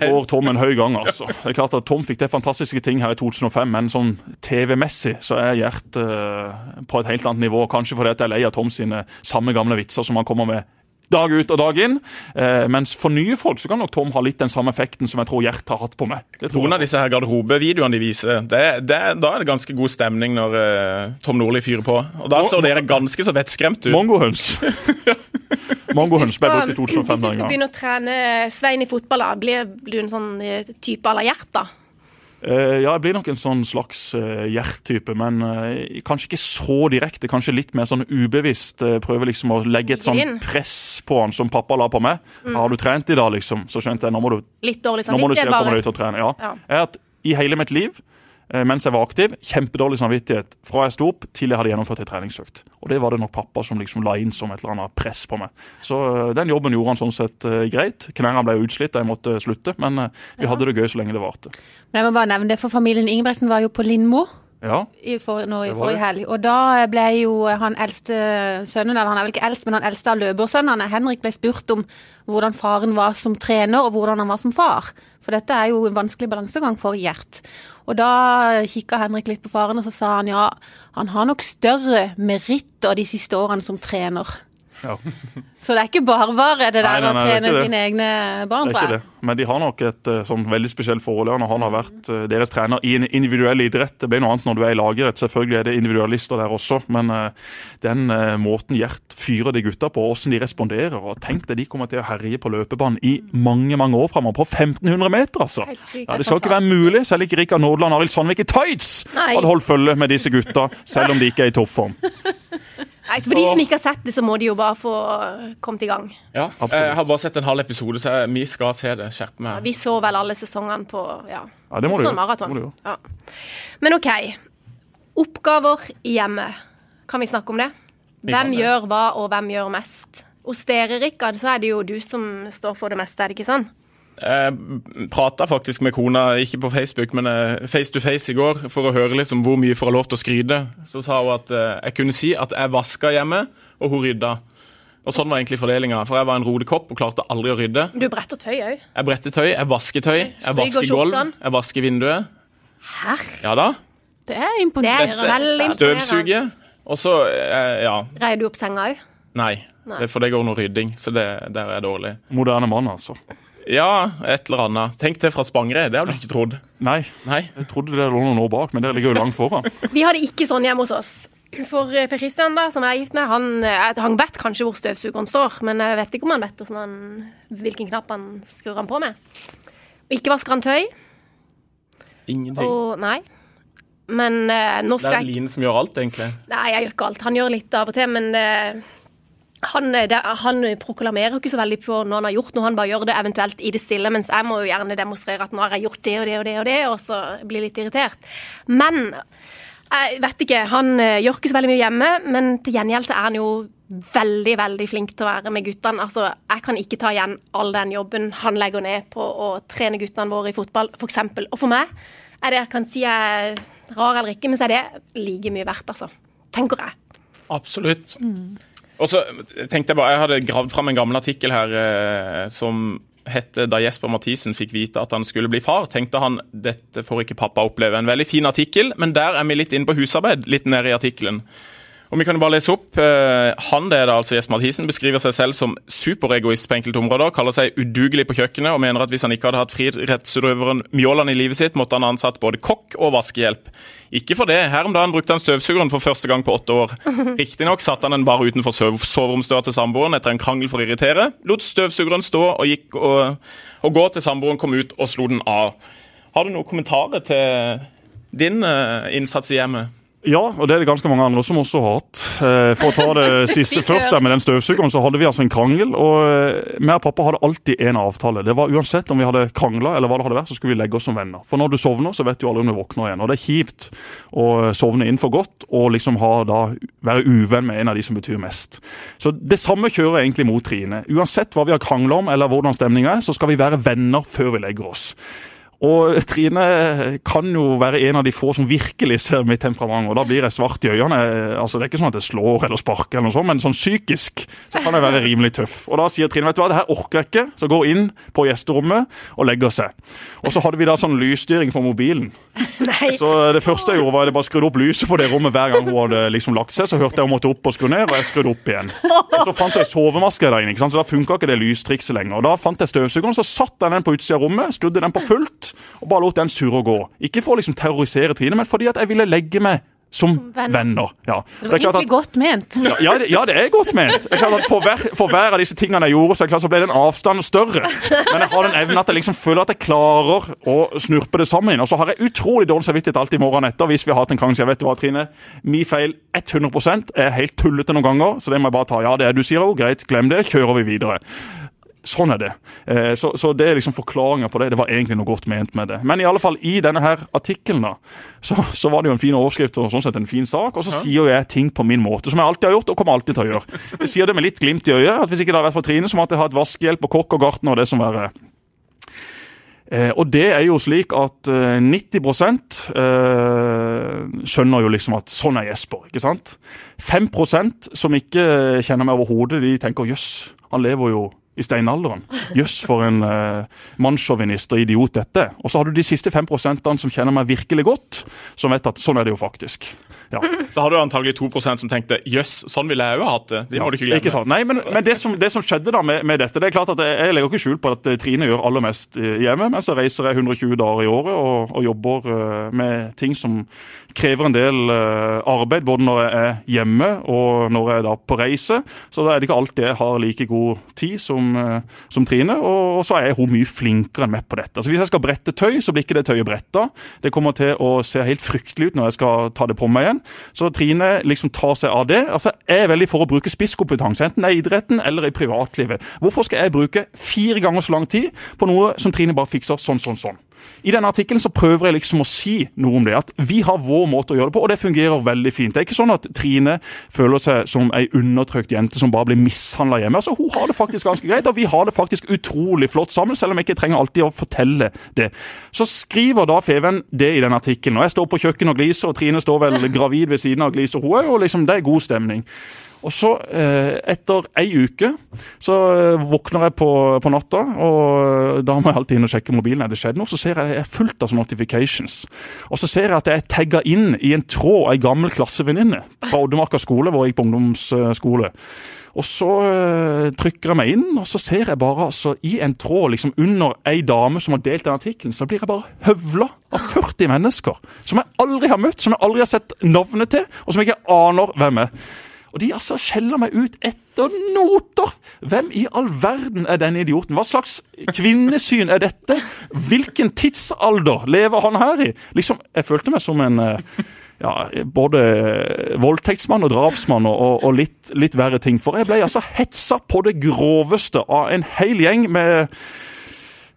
Går Tom en høy gang, altså. Det er klart at Tom fikk til fantastiske ting her i 2005, men sånn TV-messig så er Gjert uh, på et helt annet nivå. Kanskje fordi at jeg er lei av Tom sine samme gamle vitser som han kommer med dag ut og dag inn. Eh, mens for nye folk så kan nok Tom ha litt den samme effekten som jeg tror Gjert har hatt på meg. Det Noen av disse her garderobevideoene de viser, det, det, da er det ganske god stemning når eh, Tom Nordli fyrer på. Og da så dere ganske så vettskremt ut. Mongohøns. Mongohøns ble brukt i 2005 Hvis du skal begynne å trene Svein i fotball, da, blir du en sånn eh, type à la Gjert, da? Uh, ja, jeg blir nok en sånn slags uh, Gjert-type, men uh, kanskje ikke så direkte. Kanskje litt mer sånn ubevisst. Prøver liksom å legge et sånn press på han som pappa la på meg. Har du trent i dag, liksom? Så skjønte jeg nå må du, Litt dårlig nå må du se samvittighet, å komme deg ut og trene. Ja. Ja. Jeg har i hele mitt liv, eh, mens jeg var aktiv, kjempedårlig samvittighet fra jeg sto opp til jeg hadde gjennomført ei treningsøkt. Og det var det nok pappa som liksom la inn som et eller annet press på meg. Så eh, den jobben gjorde han sånn sett eh, greit. Knærne ble utslitt da jeg måtte slutte, men eh, vi hadde det gøy så lenge det varte. Men jeg må bare nevne det, for familien Ingebrigtsen var jo på Lindmo Ja. i for, nå, i forrige helg. Og da ble jo han eldste sønnen, eller han er vel ikke eldst, men han eldste av løpersønnene, Henrik, ble spurt om hvordan faren var som trener, og hvordan han var som far. For dette er jo en vanskelig balansegang for Gjert. Og da kikka Henrik litt på faren, og så sa han ja, han har nok større meritter de siste årene som trener. Ja. Så det er ikke bare det der Nei, nei, nei, å trene sine egne barn, Det er tror ikke jeg. det. Men de har nok et eh, sånn veldig spesielt forhold. ja, Når han har vært eh, deres trener i en individuell idrett. Det blir noe annet når du er i lagidrett. Selvfølgelig er det individualister der også. Men eh, den måten Gjert fyrer de gutta på, hvordan de responderer og Tenk deg, de kommer til å herje på løpebanen i mange mange år framover. På 1500 meter, altså! Ja, det skal ikke være mulig, selv ikke Rikard Nordland og Arild Sandvik i tights hadde holdt følge med disse gutta, selv om de ikke er i toppform. Nei, så For de som ikke har sett det, så må de jo bare få kommet i gang. Ja, Absolutt. Jeg har bare sett en halv episode, så vi skal se det. Skjerp meg. Vi så vel alle sesongene på ja, Ja, det må du sånn gjøre. Det må du gjøre. Ja. Men OK. Oppgaver hjemme. Kan vi snakke om det? Hvem det. gjør hva, og hvem gjør mest? Hos dere, Rikard, så er det jo du som står for det meste, er det ikke sånn? Jeg prata faktisk med kona, ikke på Facebook, men face to face i går, for å høre liksom hvor mye får jeg lov til å skryte. Så sa hun at eh, jeg kunne si at jeg vaska hjemme, og hun rydda. Og sånn var egentlig fordelinga. For jeg var en rodekopp og klarte aldri å rydde. Du bretter tøy òg. Jeg bretter tøy, jeg vasker tøy, jeg vasker gulv, jeg vasker vinduet. Herr, Ja da. Det er det er veldig imponerende. Støvsuge. Og så, eh, ja. Reier du opp senga òg? Nei. Nei. For det går noe rydding, så det, der er jeg dårlig. Moderne mann, altså. Ja, et eller annet. Tenk det fra Spangereid, det hadde du ikke trodd. Nei, Nei. jeg trodde det lå noen år bak, men dere ligger jo langt foran. Vi hadde ikke sånn hjemme hos oss. For eh, Per Kristian, da, som jeg er gift med, han, eh, han vet kanskje hvor støvsugeren står, men jeg vet ikke om han vet han, hvilken knapp han skrur han på med. Ikke vasker han tøy. Ingenting. Og nei. Men uh, nå Det er Line som gjør alt, egentlig. Nei, jeg gjør ikke alt. Han gjør litt av og til, men eh, han, eh, det, han proklamerer ikke så veldig på når han har gjort noe, han bare gjør det eventuelt i det stille, mens jeg må jo gjerne demonstrere at nå har jeg gjort det og det og det og det, og så blir litt irritert. Men jeg vet ikke, han eh, gjør ikke så veldig mye hjemme, men til gjengjeld så er han jo veldig, veldig flink til å være med guttene. Altså, jeg kan ikke ta igjen all den jobben han legger ned på å trene guttene våre i fotball, for eksempel. Og for meg er det, jeg kan si jeg er rar eller ikke, men så er det like mye verdt, altså. Tenker jeg. Absolutt. Og så tenkte jeg bare, jeg hadde gravd fram en gammel artikkel her eh, som hette Da Jesper Mathisen fikk vite at han skulle bli far, tenkte han dette får ikke pappa oppleve. En veldig fin artikkel, men der er vi litt inne på husarbeid, litt nede i artikkelen. Og vi kan jo bare lese opp. Eh, Han det er da altså Jesper Mathisen, beskriver seg selv som superegoist på enkelte områder, kaller seg udugelig på kjøkkenet og mener at hvis han ikke hadde hatt friidrettsutøveren Mjåland i livet sitt, måtte han ha ansatt både kokk og vaskehjelp. Ikke for det. Her om dagen brukte han støvsugeren for første gang på åtte år. Riktignok satte han den bare utenfor sov- soveromsdøra til samboeren etter en krangel for å irritere. Lot støvsugeren stå og gikk og, og gå til samboeren kom ut og slo den av. Har du noen kommentarer til din eh, innsats i hjemmet? Ja, og det er det ganske mange andre som også har hatt. Eh, For å ta det siste først, der med den støvsugeren, så hadde vi altså en krangel. Og eh, meg og pappa hadde alltid en avtale. Det var Uansett om vi hadde krangla eller hva det hadde vært, så skulle vi legge oss som venner. For når du sovner, så vet du aldri om du våkner igjen. Og det er kjipt å sovne inn for godt og liksom ha da være uvenn med en av de som betyr mest. Så det samme kjører egentlig mot Trine. Uansett hva vi har krangla om eller hvordan stemninga er, så skal vi være venner før vi legger oss. Og Trine kan jo være en av de få som virkelig ser mitt temperament, og da blir jeg svart i øynene. Altså, Det er ikke sånn at jeg slår eller sparker, eller noe sånt, men sånn psykisk så kan jeg være rimelig tøff. Og Da sier Trine vet du hva, det her orker jeg ikke, så går inn på gjesterommet og legger seg. Og så hadde vi da sånn lysstyring på mobilen. Nei. Så det første jeg gjorde, var at jeg bare skrudde opp lyset på det rommet hver gang hun hadde liksom lagt seg. Så hørte jeg hun måtte opp og skru ned, og jeg skrudde opp igjen. Og så fant jeg sovemaske der inne, så da funka ikke det lystrikset lenger. Og Da fant jeg støvsugeren, så satte jeg den på utsida av rommet, skrudde den på fullt, og bare lot den surre gå. Ikke for å liksom terrorisere Trine, men fordi at jeg ville legge meg som venner. venner. Ja. Det var egentlig godt ment. Ja, ja, det, ja, det er godt ment. Er at for, hver, for hver av disse tingene jeg gjorde, så, klart så ble den avstanden større. Men jeg har den evnen at jeg liksom føler at jeg klarer å snurpe det sammen. Og så har jeg utrolig dårlig samvittighet alltid morgenen etter hvis vi har hatt en krangel. Jeg vet du hva, Trine, min feil 100% er helt tullete noen ganger, så det må jeg bare ta. Ja, det er du sier òg, greit, glem det, kjører vi videre. Sånn er det. Eh, Så, så det er liksom forklaringa på det. Det var egentlig noe godt ment med det. Men i alle fall, i denne her artikkelen da, så, så var det jo en fin overskrift og sånn sett en fin sak. Og så sier jo jeg ting på min måte, som jeg alltid har gjort og kommer alltid til å gjøre. Jeg sier det med litt glimt i øyet. at Hvis ikke det hadde vært for Trine, så måtte jeg hatt vaskehjelp og kokk og gartner og det som verre. Eh, og det er jo slik at eh, 90 eh, skjønner jo liksom at sånn er Jesper. ikke sant? 5% som ikke kjenner meg overhodet, de tenker jøss, han lever jo i steinalderen. Jøss, for en uh, mannssjåvinist og idiot dette. Og så har du de siste 5 prosentene som kjenner meg virkelig godt, som vet at sånn er det jo faktisk. Ja. Så har du antagelig 2% som tenkte jøss, sånn ville jeg òg hatt det. Det må du ikke glemme. Ikke? Nei, Men, men det, som, det, som, skjedde da med, med, dette det er klart at Jeg, jeg legger ikke skjul på at eh, Trine gjør aller mest hjemme, men så reiser jeg 120 dager i året og, og jobber uh, med ting som krever en del uh, arbeid, både når jeg er hjemme og når jeg er da på reise. Så da er det ikke alltid jeg har like god tid som, uh, som Trine. Og, og, så er hun mye flinkere enn meg på dette. Altså Hvis jeg skal brette tøy, så blir ikke det tøyet bretta. Det kommer til å se helt fryktelig ut når jeg skal ta det på meg igjen. Så Trine liksom tar seg av det. Altså, Jeg er veldig for å bruke spisskompetanse, enten i idretten eller i privatlivet. Hvorfor skal jeg bruke fire ganger så lang tid på noe som Trine bare fikser sånn, sånn, sånn? I denne artikkelen så prøver jeg liksom å si noe om det. At vi har vår måte å gjøre det på, og det fungerer veldig fint. Det er ikke sånn at Trine føler seg som ei undertrykt jente som bare blir mishandla hjemme. Altså, Hun har det faktisk ganske greit, og vi har det faktisk utrolig flott sammen, selv om jeg ikke trenger alltid å fortelle det. Så skriver da Feven det i den artikkelen. Og jeg står på kjøkkenet og gliser, og Trine står vel gravid ved siden av og gliser, hun òg, og liksom det er god stemning. Og så, eh, etter ei uke, så eh, våkner jeg på, på, natta, og da må jeg alltid inn og sjekke mobilen. Er det skjedd noe? Så ser jeg jeg er fullt av notifications. Og så ser jeg at jeg er tagga inn i en tråd av ei gammel klassevenninne fra Oddemarka skole, hvor jeg gikk på ungdomsskole. Og så trykker jeg meg inn, og så ser jeg bare altså, i en tråd liksom under ei dame som har delt den artikkelen, så blir jeg bare høvla av 40 mennesker. Som jeg aldri har møtt, som jeg aldri har sett navnet til, og som jeg ikke aner hvem er. Og de altså skjeller meg ut etter noter! Hvem i all verden er denne idioten? Hva slags kvinnesyn er dette? Hvilken tidsalder lever han her i? Liksom, Jeg følte meg som en eh, ja, både voldtektsmann og drapsmann og, og litt, litt, verre ting. For jeg ble altså hetsa på det groveste av en hel gjeng med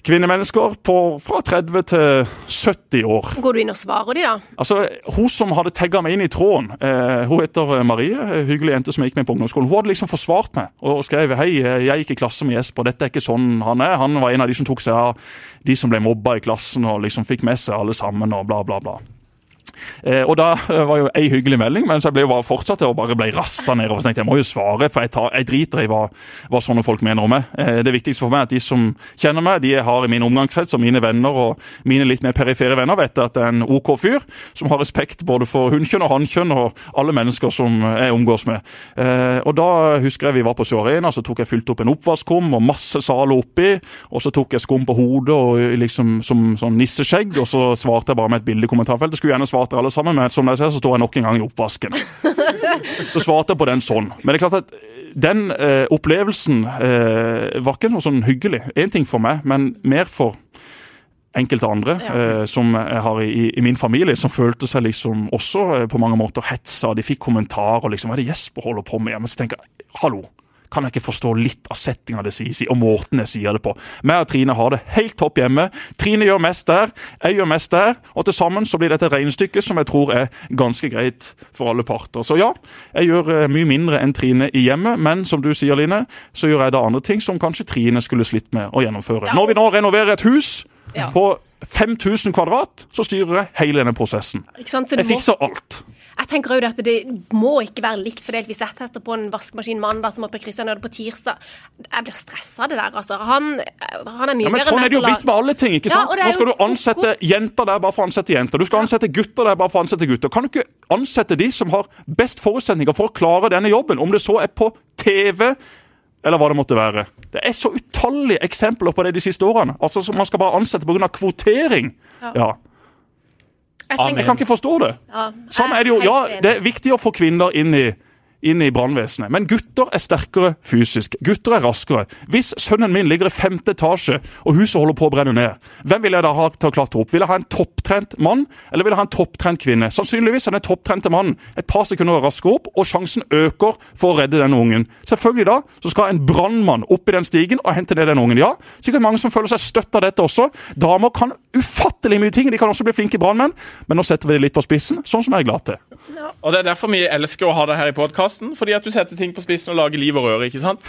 kvinnemennesker på, fra 30 til 70 år. Går du inn og svarer de da? Altså, Hun som hadde tagga meg inn i tråden, eh, hun heter Marie, hyggelig jente som gikk med på ungdomsskolen. Hun hadde liksom forsvart meg og skrev hei, jeg gikk i klasse med Jesper, dette er ikke sånn han er. Han var en av de som tok seg av de som ble mobba i klassen og liksom fikk med seg alle sammen og bla, bla, bla. Eh, og da eh, var jo ei hyggelig melding, men så jeg ble jo bare fortsatt og bare ble rassa nedover. Så tenkte jeg må jo svare, for jeg, tar, jeg driter i hva, hva, sånne folk mener om meg. Eh, det viktigste for meg er at de som kjenner meg, de jeg har i min omgangskrets og mine venner og mine litt mer perifere venner, vet at det er en OK fyr som har respekt både for hunnkjønn og hannkjønn og alle mennesker som jeg omgås med. Eh, og da husker jeg vi var på Sør Arena, så tok jeg fylt opp en oppvaskkum og masse saler oppi, og så tok jeg skum på hodet og liksom som sånn nisseskjegg, og så svarte jeg bare med et bilde i kommentarfeltet. Skulle gjerne svart alle sammen, men som dere ser, så står jeg nok en gang i oppvasken. Så svarte jeg på den sånn. Men det er klart at den eh, opplevelsen eh, var ikke noe sånn hyggelig. Én ting for meg, men mer for enkelte andre ja. eh, som jeg har i, i, min familie, som følte seg liksom også eh, på mange måter hetsa. De fikk kommentarer liksom, hva er det Jesper holder på med? Men så tenker jeg, hallo, kan jeg ikke forstå litt av settinga det sies i, og måten jeg sier det på. Meg og Trine har det helt topp hjemme. Trine gjør mest der, jeg gjør mest der, og til sammen så blir dette et regnestykke som jeg tror er ganske greit for alle parter. Så ja, jeg gjør eh, mye mindre enn Trine i hjemmet, men som du sier, Line, så gjør jeg da andre ting som kanskje Trine skulle slitt med å gjennomføre. Når vi nå renoverer et hus på 5000 kvadrat, så styrer jeg hele denne prosessen. Jeg fikser alt. Jeg tenker jo at Det må ikke være likt fordelt Vi setter tester på en vaskemaskin mandag som er på Kristian gjør det på tirsdag. Jeg blir stressa av det der. altså. Han, han er mye ja, men Sånn er det jo blitt med alle ting. ikke sant? Ja, Nå skal du ansette jenter der bare for å ansette jenter. Du skal ansette gutter der bare for å ansette gutter. Kan du ikke ansette de som har best forutsetninger for å klare denne jobben? Om det så er på TV eller hva det måtte være. Det er så utallige eksempler på det de siste årene. Altså, Man skal bare ansette pga. kvotering. Ja. ja. Jeg, jeg, kan ikke forstå det. Ja, sånn er det jo. Ja, det er viktig å få kvinner inn i inn i brannvesenet. Men gutter er sterkere fysisk. Gutter er raskere. Hvis sønnen min ligger i femte etasje og huset holder på å brenne ned, hvem vil jeg da ha til å klatre opp? Vil jeg ha en topptrent mann, eller vil jeg ha en topptrent kvinne? Sannsynligvis er den topptrente mannen et par sekunder raskere opp, og sjansen øker for å redde denne ungen. Selvfølgelig da så skal en brannmann opp i den stigen og hente ned den ungen. Ja, sikkert mange som føler seg støtt av dette også. Damer kan ufattelig mye ting. De kan også bli flinke brannmenn, men nå setter vi det litt på spissen, sånn som jeg er glad til. Ja. Og Det er derfor vi elsker å ha det her i podkast podkasten fordi at du setter ting på spissen og lager liv og røre, ikke sant?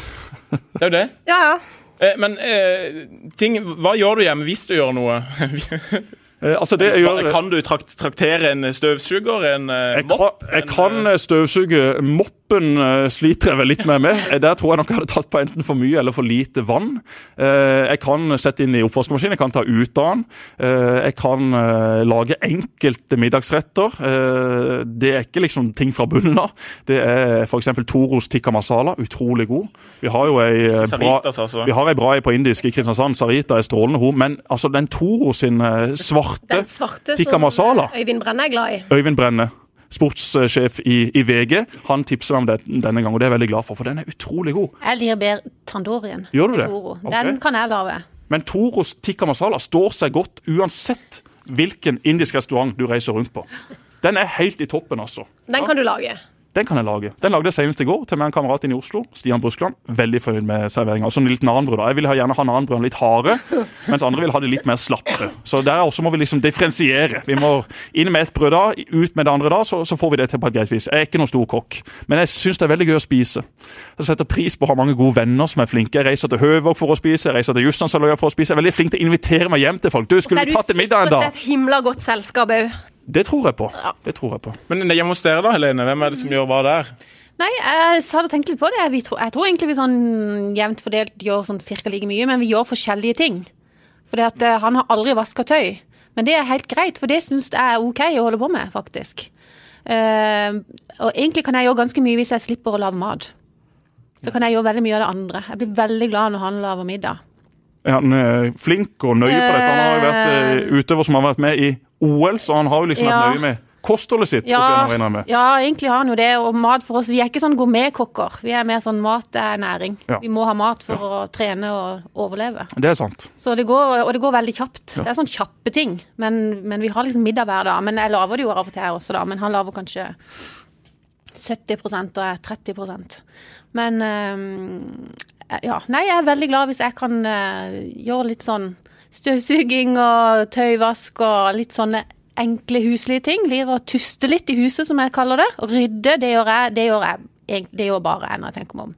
Det er jo det. Ja, ja. Eh, men eh, ting, hva gjør du hjemme hvis du gjør noe? Eh, det, gjør, kan du trakt, traktere en støvsuger? En jeg mopp? Jeg kan, jeg kan støvsuge mopp Soppen eh, sliter jeg vel litt med med. Eh, Der tror jeg nok jeg hadde tatt på enten for mye eller for lite vann. Eh, Jeg kan sette inn i oppvaskmaskinen, jeg kan ta ut av den. Eh, Jeg kan eh, lage enkelte middagsretter. Eh, Det er ikke liksom ting fra bunnen av. Det er f.eks. Toros tikka masala, utrolig god. Vi har jo ei eh, bra Saritas, altså. vi har ei bra ei på indisk i Kristiansand. Sarita er strålende, hun. Men altså, den Toros sin eh, svarte Den svarte tikka masala Øyvind Brenne er glad i. Øyvind Brenne, sportssjef i, i VG, han tipser om det denne gang, og det er jeg veldig glad for, for den er utrolig god. Jeg liker bedre tandorien. Gjør du det? Toro. Den Den kan jeg lage. Men Toros tikka masala står seg godt uansett hvilken indisk restaurant du reiser rundt på. Den er helt i toppen, altså. Den kan du lage. Den kan jeg lage. Den lagde jeg senest i går til meg en kamerat inne i Oslo. Stian Bruskland. Veldig fornøyd med serveringa. Som litt nanbrød. Jeg vil gjerne ha nanbrødene litt harde, mens andre vil ha det litt mer slappe. Så der også må vi liksom differensiere. Vi må inn med et brød da, ut med det andre da, så, så får vi det til på et greit vis. Jeg er ikke noen stor kokk, men jeg syns det er veldig gøy å spise. Jeg setter pris på å ha mange gode venner som er flinke. Jeg reiser til Høvåg for å spise, jeg reiser til Justansaløya for å spise. Jeg er veldig flink til å invitere meg hjem til folk. Du, skulle vi tatt til middag en dag? Det er et himla godt selskap òg. Det tror jeg på. Det tror jeg på. Men hjemme hos dere, da, Helene? Hvem er det som gjør hva der? Nei, jeg hadde tenkt litt på det. Vi tror, jeg tror egentlig vi sånn jevnt fordelt gjør sånn cirka like mye, men vi gjør forskjellige ting. For at eh, han har aldri vaska tøy. Men det er helt greit, for det syns jeg er OK å holde på med, faktisk. Uh, og egentlig kan jeg gjøre ganske mye hvis jeg slipper å lage mat. Så kan jeg gjøre veldig mye av det andre. Jeg blir veldig glad når han lager middag. Er han eh, flink og nøye på dette? Han har jo vært eh, utøver som har vært med i OL, så han har jo liksom Ja. vært nøye med kostholdet sitt. Ja, ja, egentlig har han jo det. Og mat for oss, vi er ikke sånn gourmetkokker. Vi er mer sånn mat er næring. Ja. Vi må ha mat for å trene og overleve. Det er sant. Så det går, og det går veldig kjapt. Det er sånn kjappe ting. Men, men vi har liksom middag hver dag. Men jeg lager det jo av og til her også, da. Men han lager kanskje 70 og jeg 30% Men eh, ja. Nei, jeg er veldig glad hvis jeg kan uh, gjøre litt sånn støvsuging og tøyvask og litt sånne enkle huslige ting. Blir å tuste litt i huset, som jeg kaller det. Og rydde, det gjør jeg. Det gjør, jeg, det gjør bare jeg når jeg tenker meg om.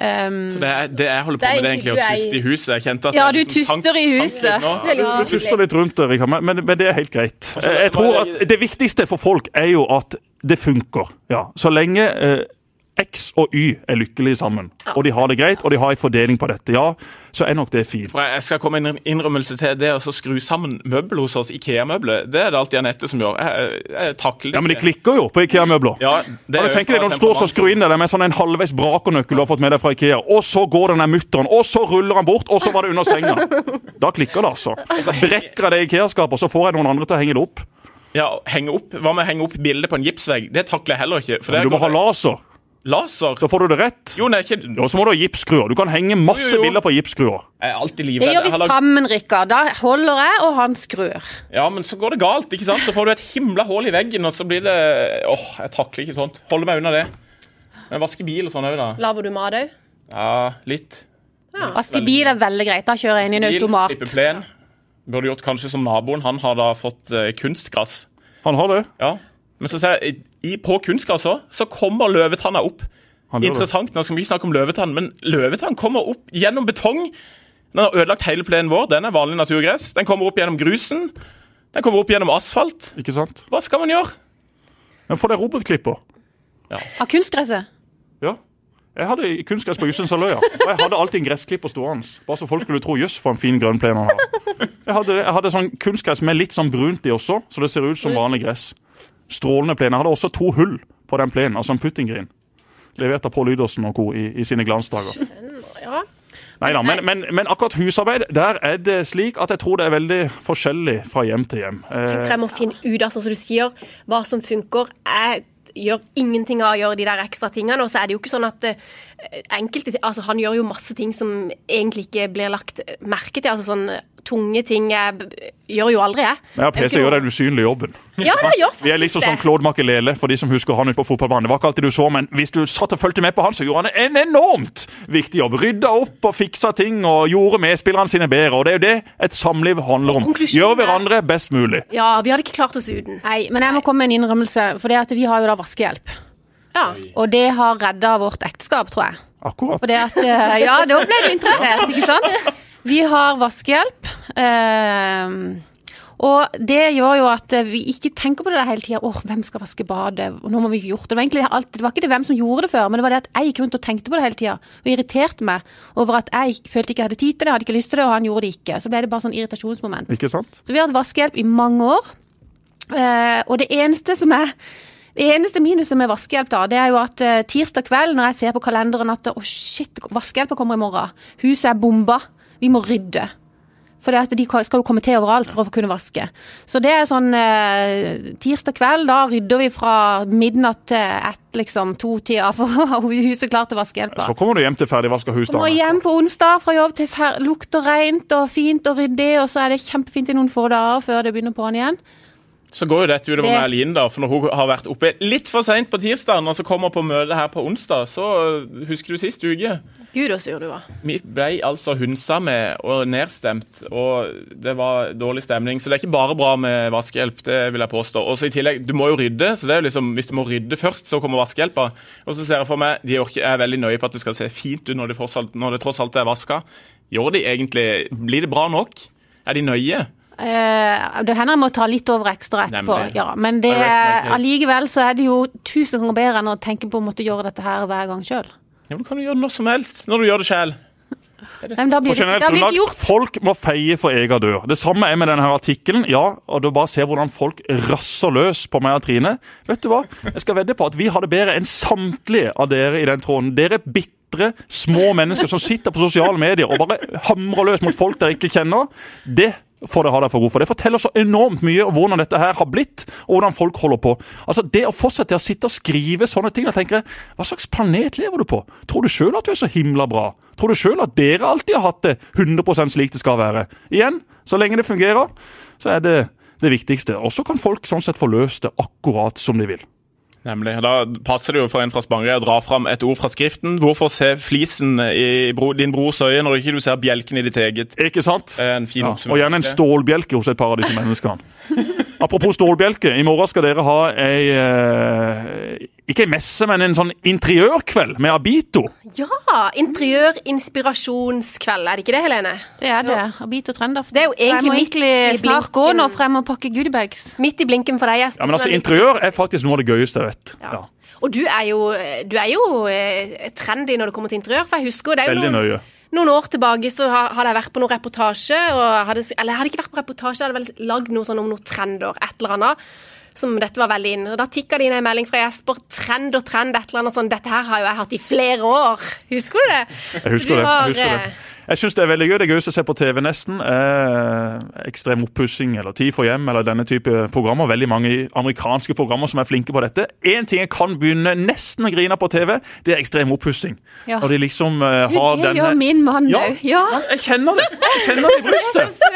Um, Så det, er, det jeg holder på Det er med, det er egentlig å du tuste i huset. Jeg kjente at Ja, du liksom sank- tuster i huset. litt. Du er Du tuster litt rundt det, men, men, men det er helt greit. Altså, Jeg, jeg tror at Det viktigste for folk er jo at det funker. Ja. Så lenge eh, X og Y er lykkelige sammen, og de har det greit, og de har en fordeling på dette, ja, så er nok det fint. For jeg skal komme med en innrømmelse til det å skru sammen møbler hos oss, Ikea-møbler. Det er det alltid Anette som gjør. Jeg, jeg, takler det Ja, Men de klikker jo på Ikea-møbler. Ja, det er tenker deg Når du står og skrur skru inn det med sånn en halvveis brakonøkkel du har fått med deg fra Ikea, og så går den der mutteren, og så ruller han bort, og så var det under senga. Da klikker det, altså. Så brekker jeg det Ikea-skapet, og så får jeg noen andre til å henge det opp. Ja, henge opp. Hva med å henge opp bildet på en gipsvegg? Det takler jeg heller ikke. Men du må ha laser, laser. så får du det rett. Jo, nei, ikke Og så må du ha gipsskruer. Du kan henge masse Jo, jo, jo. bilder på gipsskruer. Er det gjør vi sammen, Rikard. Da holder jeg, og han skrur. Ja, men så går det galt, ikke sant? Så får du et himla hull i veggen, og så blir det Åh, jeg takler ikke sånt. Holder meg unna det. Men vaske bil og sånn òg, da. Lager du mat òg? Ja, litt. Vaske bil er veldig greit. Da kjører jeg inn i en Bil, automat. klippe plen. Burde gjort kanskje som naboen. Han har da fått eh, kunstgress. Han har det. Ja. Men så ser jeg, i, på kunstgras også, så kommer løvetanna opp. Interessant, nå skal vi ikke snakke om løvetann, men løvetann kommer opp gjennom betong. Den har ødelagt hele plenen vår. Den er vanlig naturgress. Den kommer opp gjennom grusen. Den kommer opp gjennom asfalt. Ikke sant? Hva skal man gjøre? Men få deg robotklipper. Av kunstgresset. Ja. Jeg hadde kunstgress på Jussenshalvøya, og jeg hadde alltid en gressklipper stående. Bare så folk skulle tro jøss, for en fin grønn plen han har. Jeg hadde, jeg hadde sånn kunstgress med litt sånn brunt i også, så det ser ut som vanlig gress. Strålende plen. Jeg hadde også to hull på den plenen, altså en puttinggrin. Levert av Pål Lydersen og co. I, i sine glansdager. Ja. Neida, men, men, men akkurat husarbeid, der er det slik at jeg tror det er veldig forskjellig fra hjem til hjem. Eh, Jeg må finne ut av, sånn som du sier, hva som funker. Jeg gjør ingenting av å gjøre de der ekstra tingene. Og så er det jo ikke sånn at eh, enkelte Altså, han gjør jo masse ting som egentlig ikke blir lagt merke til. Altså sånn tunge ting jeg gjør jo aldri, jeg. ja, PC gjør den usynlige jobben. Ja, det gjør Vi er liksom som Claude Makelele, for de som husker han ute på fotballbanen. Det var ikke alltid du så, men hvis du satt og fulgte med på han, så gjorde han en enormt viktig jobb. Rydda opp og fiksa ting og gjorde medspillerne sine bedre. Og det er jo det et samliv handler om. Gjør er- hverandre best mulig. Ja, vi hadde ikke klart oss uten. Nei, men jeg må komme med en innrømmelse, for det at vi har jo da vaskehjelp. Ja. Og det har redda vårt ekteskap, tror jeg. Akkurat. For det at eh, Ja, da ble du interessert, ikke sant? Vi har vaskehjelp. eh, Og det gjør jo at vi ikke tenker på det der hele tida. Åh, hvem skal vaske badet? Nå må vi ikke gjort det. Det var egentlig alt, det var ikke det hvem som gjorde det før, men det var det at jeg gikk rundt og tenkte på det hele tida. Og irriterte meg over at jeg følte ikke jeg hadde tid til det, hadde ikke lyst til det, og han gjorde det ikke. Så ble det bare sånn irritasjonsmoment. Ikke sant? Så vi har hatt vaskehjelp i mange år. Eh, og det eneste som er det eneste minuset med vaskehjelp da, det er jo at eh, tirsdag kveld når jeg ser på kalenderen at å shit, vaskehjelpa kommer i morgen. Huset er bomba. Vi må rydde. For de skal jo komme til overalt for å kunne vaske. Så det er sånn eh, tirsdag kveld, da rydder vi fra midnatt til ett, liksom to-tida for å ha huset klart til vaskehjelpa. Så kommer du hjem til ferdigvaska hus. Kommer hjem på onsdag fra jobb til lukter rent og fint og ryddig, og så er det kjempefint i noen få dager før det begynner på'n igjen. Så går jo dette utover Det- med Aline, da, for når hun har vært oppe litt for seint på tirsdag, og så kommer på møte her på onsdag, så øh, husker du sist uke? Gud, så sur du var. Vi ble altså hunsa med og nedstemt, og det var dårlig stemning. Så det er ikke bare bra med vaskehjelp, det vil jeg påstå. Og så i tillegg, du må jo rydde, så det er jo liksom, hvis du må rydde først, så kommer vaskehjelpa. Og så ser jeg for meg, de er veldig nøye på at det skal se fint ut når det, fortsatt, når det tross alt er vaska. Gjør de egentlig, blir det bra nok? Er de nøye? Eh, det hender jeg må ta litt over ekstra etterpå, ja. Men det, allikevel så er det jo tusen ganger bedre enn å tenke på å måtte gjøre dette her hver gang sjøl. Ja, men du kan jo gjøre det når som helst, når du gjør det sjøl. Folk må feie for egen dør. Det samme er med denne artikkelen. Ja, og du bare ser hvordan folk rasser løs på meg og Trine. Vet du hva? Jeg skal vedde på at vi har det bedre enn samtlige av dere i den tråden. Dere bitre, små mennesker som sitter på sosiale medier og bare hamrer løs mot folk dere ikke kjenner. Det får det ha deg for god for. Det forteller så enormt mye om hvordan dette her har blitt, og hvordan folk holder på. Altså, Det å fortsette å sitte og skrive sånne ting, da tenker jeg, hva slags planet lever du på? Tror du sjøl at du er så himla bra? Tror du sjøl at dere alltid har hatt det 100% slik det skal være? Igjen, så lenge det fungerer, så er det det viktigste. Og så kan folk sånn sett få løst det akkurat som de vil. Nemlig. Da passer det jo for en fra Spangereid å dra fram et ord fra skriften. Hvorfor se flisen i bro, din brors øye når ikke du ser bjelken i ditt eget? Ikke sant? En fin Ja, og gjerne en stålbjelke hos et par av disse menneskene. Apropos stålbjelke, i morgen skal dere ha ei eh, Ikke ei messe, men en sånn interiørkveld med Abito. Ja! Interiørinspirasjonskveld, er det ikke det, Helene? Det er det. Ja. Abito trender. Det er jo egentlig midt må midt egentlig i snart gå nå frem og pakke goodiebags. Midt i blinken for deg, Jesper. Ja, men altså, er Interiør er faktisk noe av det gøyeste jeg vet. Ja. Ja, Og du er jo, du er jo eh, trendy når det kommer til interiør, for jeg husker det er jo veldig noen, nøye. noen år tilbake så hadde jeg vært på noen reportasje, og hadde, eller jeg hadde ikke vært på reportasje, jeg hadde vel lagd noe sånn om noen trender, et eller annet, som dette var veldig inn. Og da tikka det inn en melding fra Jesper, trend og trend, et eller annet sånn, dette her har jo jeg hatt i flere år. Husker du det? Jeg husker Du det. har, Jeg husker eh, det. Jeg syns det er veldig gøy. Det gøyeste å se på TV nesten er ekstrem oppussing eller Tid for hjem eller denne type programmer. Veldig mange amerikanske programmer som er flinke på dette. Én ting jeg kan begynne nesten å grine på TV, det er ekstrem oppussing. Ja. Når de liksom eh, har det denne gjør min mann Ja. òg. Ja. Jeg kjenner det! Jeg kjenner det i brystet.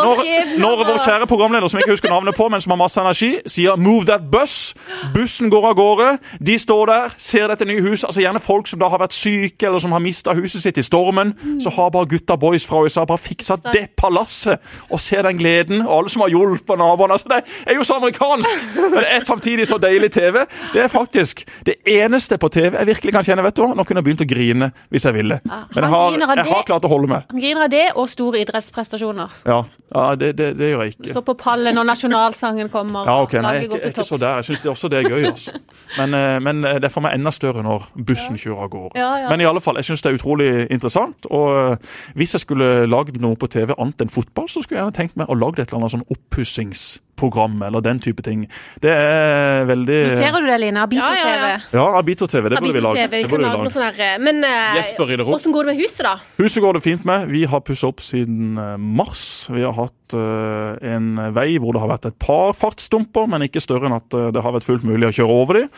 Når, når vår kjære programleder, som jeg ikke husker navnet på, men som har masse energi, sier 'move that bus', bussen går av gårde, de står der, ser dette nye huset, altså gjerne folk som da har vært syke, eller som har mista huset sitt i stormen, så har bare gutta boys fra USA bare fiksa det palasset, og se den gleden, og alle som har hjulpet naboene, altså det er jo så amerikansk, men det er samtidig så deilig TV. Det er faktisk det eneste på TV jeg virkelig kan kjenne, vet du nå kunne jeg begynt å grine hvis jeg ville. Men jeg har, jeg har klart å holde meg. Han griner av det og store idrettsprestasjoner. Ja, ja det, det, det gjør jeg ikke. Står på pallen når nasjonalsangen kommer. Ja, ok, nei, jeg, jeg ikke så der. Jeg syns også det er gøy, altså. Men, eh, men eh, det er for meg enda større når bussen kjører av gårde. Ja, ja. Men i alle fall, jeg syns det er utrolig interessant. Og eh, hvis jeg skulle lagd noe på TV annet enn fotball, så skulle jeg gjerne tenkt meg å lage et eller annet sånn oppussingsprogram eller den type ting. Det er veldig Noterer du det, Line? Abito Ja, ja, ja. TV. Ja, Abito-TV. Det burde vi lage. Det kan burde vi lage sånn her, men uh, hvordan går det med huset, da? Huset går det fint med. Vi har pussa opp siden eh, mars. Vi har hatt uh, en vei hvor det har vært et par fartsdumper, men ikke større enn at eh, det har vært fullt mulig å kjøre over dem.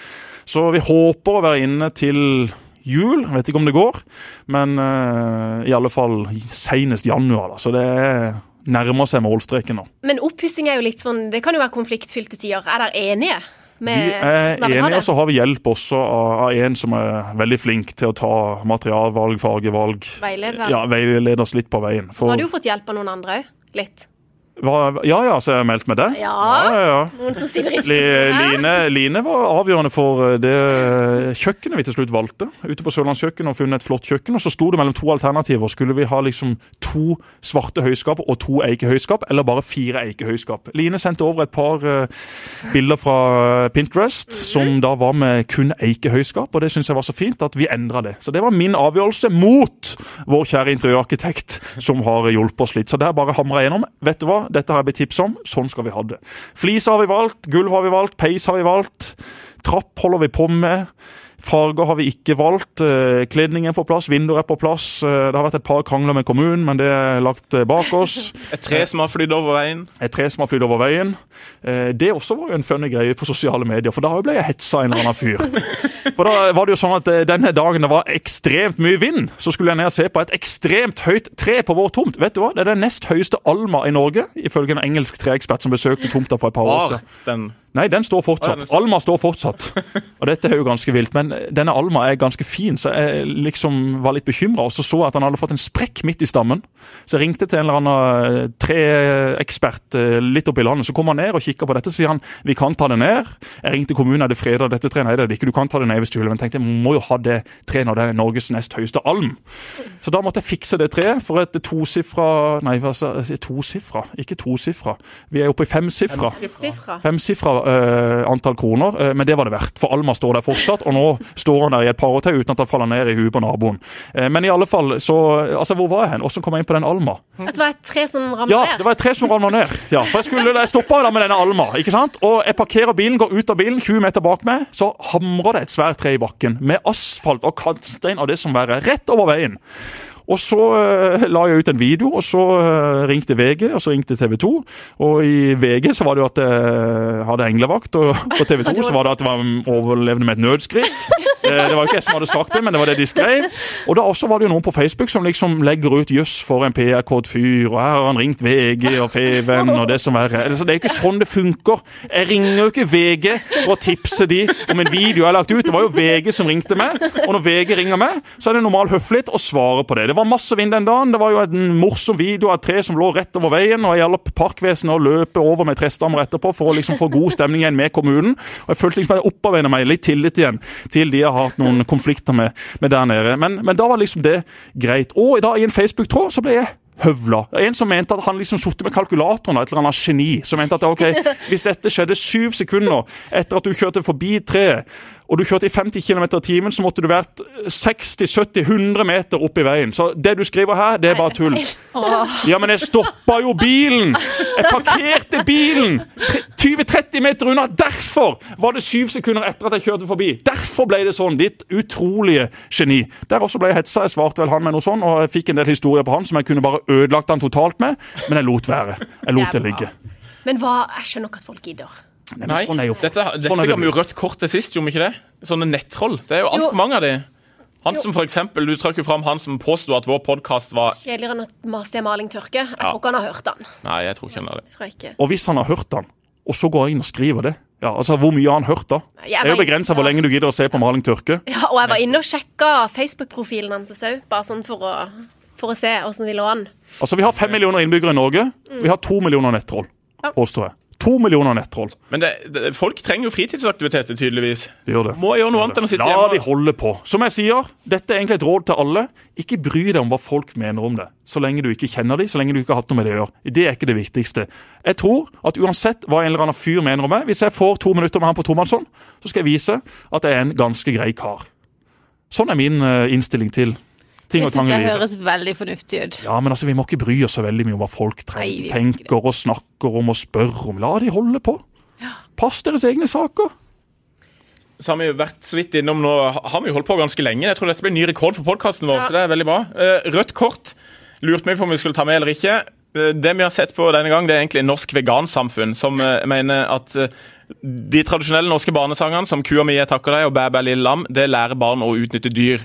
Så vi håper å være inne til jul. Vet ikke om det går, men uh, i alle fall senest januar. Da. Så det er nærmer seg målstreken nå. Men oppussing er jo litt sånn Det kan jo være konfliktfylte tider. Er dere enige? Med, Vi er enige, og så har vi hjelp også av, av en som er veldig flink til å ta materialvalg, fargevalg. Veileder. Ja, veileder oss litt på veien. Så har du jo fått hjelp av noen andre òg. Litt. Hva, ja ja, så jeg har meldt meg det? Ja. ja, ja. Noen som sitter i. Line, Line var avgjørende for eh, det kjøkkenet vi til slutt valgte. Ute på Sørlandskjøkkenet og funnet et flott kjøkken. og Så sto det mellom to alternativer. Skulle vi ha liksom to svarte høyskap og to eikehøyskap, eller bare fire eikehøyskap? Line sendte over et par eh, bilder fra Pinterest som da var med kun eikehøyskap, og det syns jeg var så fint at vi endra det. Så det var min avgjørelse mot vår kjære interiørarkitekt, som har hjulpet oss litt. Så der bare hamra jeg gjennom. Vet du hva, dette har jeg blitt tips om. Sånn skal vi ha det. Flis har vi valgt, gulv har vi valgt, peis har vi valgt. Trapp holder vi på med. Farger har vi ikke valgt. eh, Kledning er på plass, vinduer er på plass. Eh, Det har vært et par krangler med kommunen, men det er lagt eh, bak oss. Et tre som har flydd over veien. Et tre som har flydd over veien. Det også var jo en funny greie på sosiale medier, for da ble jeg hetsa en eller annen fyr. For da var det jo sånn at denne dagen det var ekstremt mye vind, så skulle jeg ned og se på et ekstremt høyt tre på vår tomt. Vet du hva? Det er den nest høyeste alma i Norge, ifølge en engelsk treekspert som besøkte tomta for et par år siden. Nei, den står fortsatt. Alma står fortsatt. Og dette er jo ganske vilt. Men denne Alma er ganske fin, så jeg liksom var litt bekymra. Og så så jeg at han hadde fått en sprekk midt i stammen. Så jeg ringte til en eller annen eh, treekspert eh, litt oppi i landet. Så kom han ned og kikka på dette. Så sier han vi kan ta det ned. Jeg ringte kommunen, er det freda dette treet? Nei, det er det ikke. Du kan ta det ned hvis du vil. Men tenkte jeg må jo ha det treet når det er Norges nest høyeste alm. Så da måtte jeg fikse det treet for et tosifra Nei, hva sa jeg? Tosifra? Ikke tosifra. Vi er oppe i femsifra Femsifra. femsifra uh, antall kroner, uh, men det var det verdt. For Alma står der fortsatt, og nå står han der i et par år til uten at han faller ned i huet på naboen. Uh, men i alle fall, så Altså, hvor var jeg hen? Hvordan kom jeg inn på den Alma? At det var et tre som ramlet Ja, ned. det var et tre som ramla ned. Ja, for jeg skulle, jeg stoppa da med denne Alma, ikke sant? og jeg parkerer bilen, går ut av bilen, 20 meter bak meg, så hamrer det et svært tre i bakken med asfalt og kantstein og det som verre er, rett over veien. Og så eh, la jeg ut en video, og så eh, ringte VG, og så ringte TV 2. Og i VG så var det jo at jeg hadde englevakt, og på TV 2 så var det at det var overlevende med et nødskrik. Eh, det var ikke jeg som hadde sagt det, men det var det de skrev. Og da også var det jo noen på Facebook som liksom legger ut 'jøss, for en PR-kåt fyr', og 'her har han ringt VG og Feven', og det som verre er. Altså, det er ikke sånn det funker. Jeg ringer jo ikke VG for å tipse de om en video jeg har lagt ut. Det var jo VG som ringte meg, og når VG ringer meg, så er det normal høflighet å svare på det. Det var masse vind den dagen. Det var jo en morsom video av et tre som lå rett over veien, og jeg hjalp Parkvesenet å løpe over med trestammer etterpå for å liksom få god stemning igjen med kommunen. Og jeg følte liksom at jeg opparbeidet meg litt tillit igjen til de jeg har hatt noen konflikter med, med der nede. Men, men da var liksom det greit. Og da i en Facebook-tråd så ble jeg høvla. En som mente at han liksom satt med kalkulatoren, et eller annet geni. Som mente at ok, hvis dette skjedde syv sekunder etter at du kjørte forbi treet, og du kjørte i 50 km i timen, så måtte du vært 60-70-100 meter opp i veien. Så det du skriver her, det er bare tull. Ja, men jeg stoppa jo bilen! Jeg parkerte bilen 20-30 meter unna. Derfor var det syv sekunder etter at jeg kjørte forbi. Derfor ble det sånn. Ditt utrolige geni. Der også ble jeg hetsa. Jeg svarte vel han med noe sånn, og jeg fikk en del historier på han som jeg kunne bare ødelagt han totalt med, men jeg lot være. Jeg lot det ligge. Men hva Jeg skjønner ikke at folk gidder. Nei, Nei, sånn er jo dette, dette sånn er ga vi jo rødt kort til sist, gjorde vi ikke det? Sånne nettroll. Det er jo altfor mange av de. Han som for eksempel, Du trakk jo fram han som påsto at vår podkast var Kjedeligere enn at til maling tørke. Jeg tror ikke han har hørt den. Nei, jeg tror ikke han har det. Ikke. Og hvis han har hørt han, og så går jeg inn og skriver det ja, altså Hvor mye har han hørt, da? Det er jo begrensa hvor lenge du gidder å se på maling tørke. Ja, og jeg var inne og sjekka Facebook-profilen hans òg, bare sånn for å, for å se åssen vi lå an. Altså, Vi har fem millioner innbyggere i Norge. Vi har to millioner nettroll, påstår jeg. To millioner nettroll. Men det, det, folk trenger jo fritidsaktiviteter, tydeligvis. De gjør det. Må gjøre noe annet enn å sitte La hjemme. de holde på. Som jeg sier, dette er egentlig et råd til alle. Ikke bry deg om hva folk mener om det, så lenge du ikke kjenner dem, så lenge du ikke har hatt noe med det å gjøre. Det er ikke det viktigste. Jeg tror at uansett hva en eller annen fyr mener om meg, hvis jeg får to minutter med han på tomannshånd, så skal jeg vise at jeg er en ganske grei kar. Sånn er min eh, innstilling til ting Det og tang syns i jeg livet. høres veldig fornuftig ut. Ja, men altså, Vi må ikke bry oss så veldig mye om hva folk Nei, tenker og snakker om og spør om. La de holde på. Pass deres egne saker. Så har vi jo vært så vidt innom nå, har vi jo holdt på ganske lenge. Jeg tror dette blir ny rekord for podkasten vår, Ja. så det er veldig bra. Eh, Rødt kort lurte vi på om vi skulle ta med eller ikke. Eh, Det vi har sett på denne gang, det er egentlig Norsk Vegansamfunn, som eh, mener at de tradisjonelle norske barnesangene som 'Kua mi, jeg takker deg' og 'Bæ, bæ, lille lam', det lærer barn å utnytte dyr.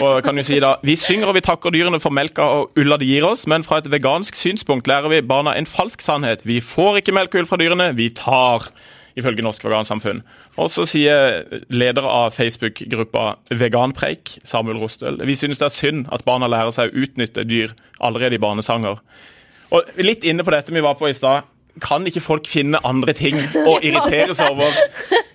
Og kan jo si da, vi synger og vi takker dyrene for melka og ulla de gir oss, men fra et vegansk synspunkt lærer vi barna en falsk sannhet. Vi får ikke melk og ull fra dyrene, vi tar. Ifølge Norsk Vegansamfunn. Og så sier leder av Facebook-gruppa Veganpreik, Samuel Rostøl, vi synes det er synd at barna lærer seg å utnytte dyr allerede i barnesanger. Og litt inne på dette vi var på i stad. Kan ikke folk finne andre ting å irritere seg over?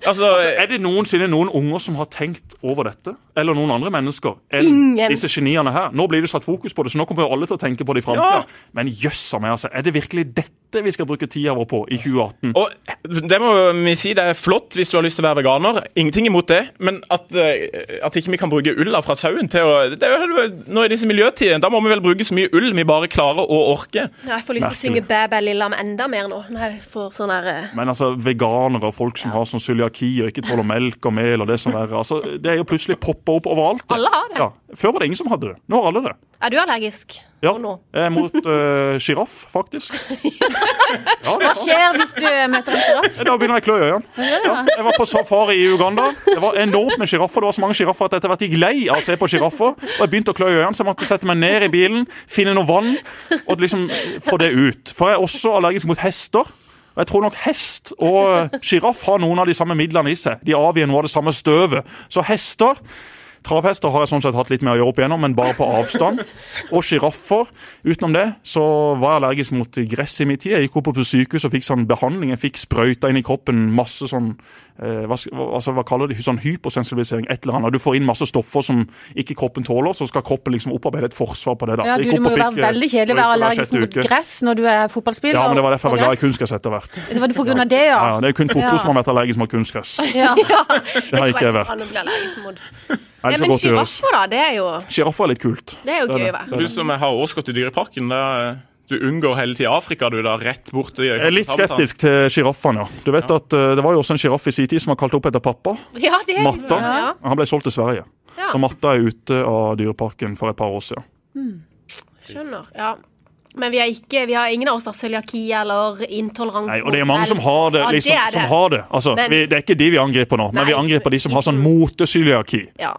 Altså, Er det noensinne noen unger som har tenkt over dette? Eller noen andre mennesker enn Ingen. disse geniene her? Nå blir det satt fokus på det, så nå kommer jo alle til å tenke på det i framtida. Ja. Men jøssa meg, altså. Er det virkelig dette vi skal bruke tida vår på i 2018? Og det må vi si, det er flott hvis du har lyst til å være veganer. Ingenting imot det. Men at, eh, at ikke vi kan bruke ulla fra sauen til å det er jo, Nå i disse miljøtidene, da må vi vel bruke så mye ull vi bare klarer å orke. Jeg får lyst til å synge Bæ bæ lilla med enda mer nå. Nei, jeg får sånn der eh, Men altså, veganere og folk som har sånn cøliaki og ikke tåler melk og mel og det som verre, altså, det er jo plutselig poppa opp overalt. det. Alle har det. Ja. Før var det ingen som hadde det. Nå har alle det. Er du allergisk? Ja, jeg er mot uh, faktisk. Ja, Hva skjer hvis du møter en sjiraff? Da begynner jeg å klø i øynene. Ja, jeg var på safari i Uganda. Det var enormt med sjiraffer. Det var så mange sjiraffer at jeg etter hvert gikk lei av å se på sjiraffer. Og jeg begynte å klø i øynene, så jeg måtte sette meg ned i bilen, finne noe vann og liksom få det ut. For jeg er også allergisk mot hester. Jeg tror nok hest og sjiraff har noen av de samme midlene i seg. De avgir noe av det samme støvet. Så hester Travhester har jeg sånn sett hatt litt med å gjøre opp igjennom, men bare på avstand. Og sjiraffer. Utenom det så var jeg allergisk mot gress i min tid. Jeg gikk opp på sykehus og fikk sånn behandling. Jeg fikk sprøyta inn i kroppen masse sånn eh, hva, altså, hva kaller de sånn hypersensibilisering? Et eller annet. Du får inn masse stoffer som ikke kroppen tåler, så skal kroppen liksom opparbeide et forsvar på det. da. Ja, du, det må jo være eh, veldig kjedelig å være allergisk mot uke. gress når du er fotballspiller. Ja, men det var derfor jeg var glad i gress. kunstgress etter hvert. Det var det på grunn av det, ja. Ja, det er kun Totto Ja. som har vært allergisk mot kunstgress. ja. Det har ikke jeg vært. Ja, men sjiraffer, da. Det er jo Sjiraffer er litt kult. Det er jo gøy, hva? Du som har årskott i Dyreparken, det er du unngår hele tida Afrika, du da, rett borti Jeg er litt skeptisk til sjiraffene. ja. Du vet at eh, Det var jo også en sjiraff i sin tid som var kalt opp etter pappa. Ja, det er Matta. Ja. Han ble solgt til Sverige. Ja. Så Matta er ute av Dyreparken for et par år siden. Skjønner. Ja. Men vi har, ikke, vi har ingen av oss har cøliaki eller intoleranse Nei, og det er mange som har det. Ja, liksom, det er det. som har det. Altså, Men- vi, det er ikke de vi angriper nå, men vi angriper de som har sånn isen- motecøliaki. Ja.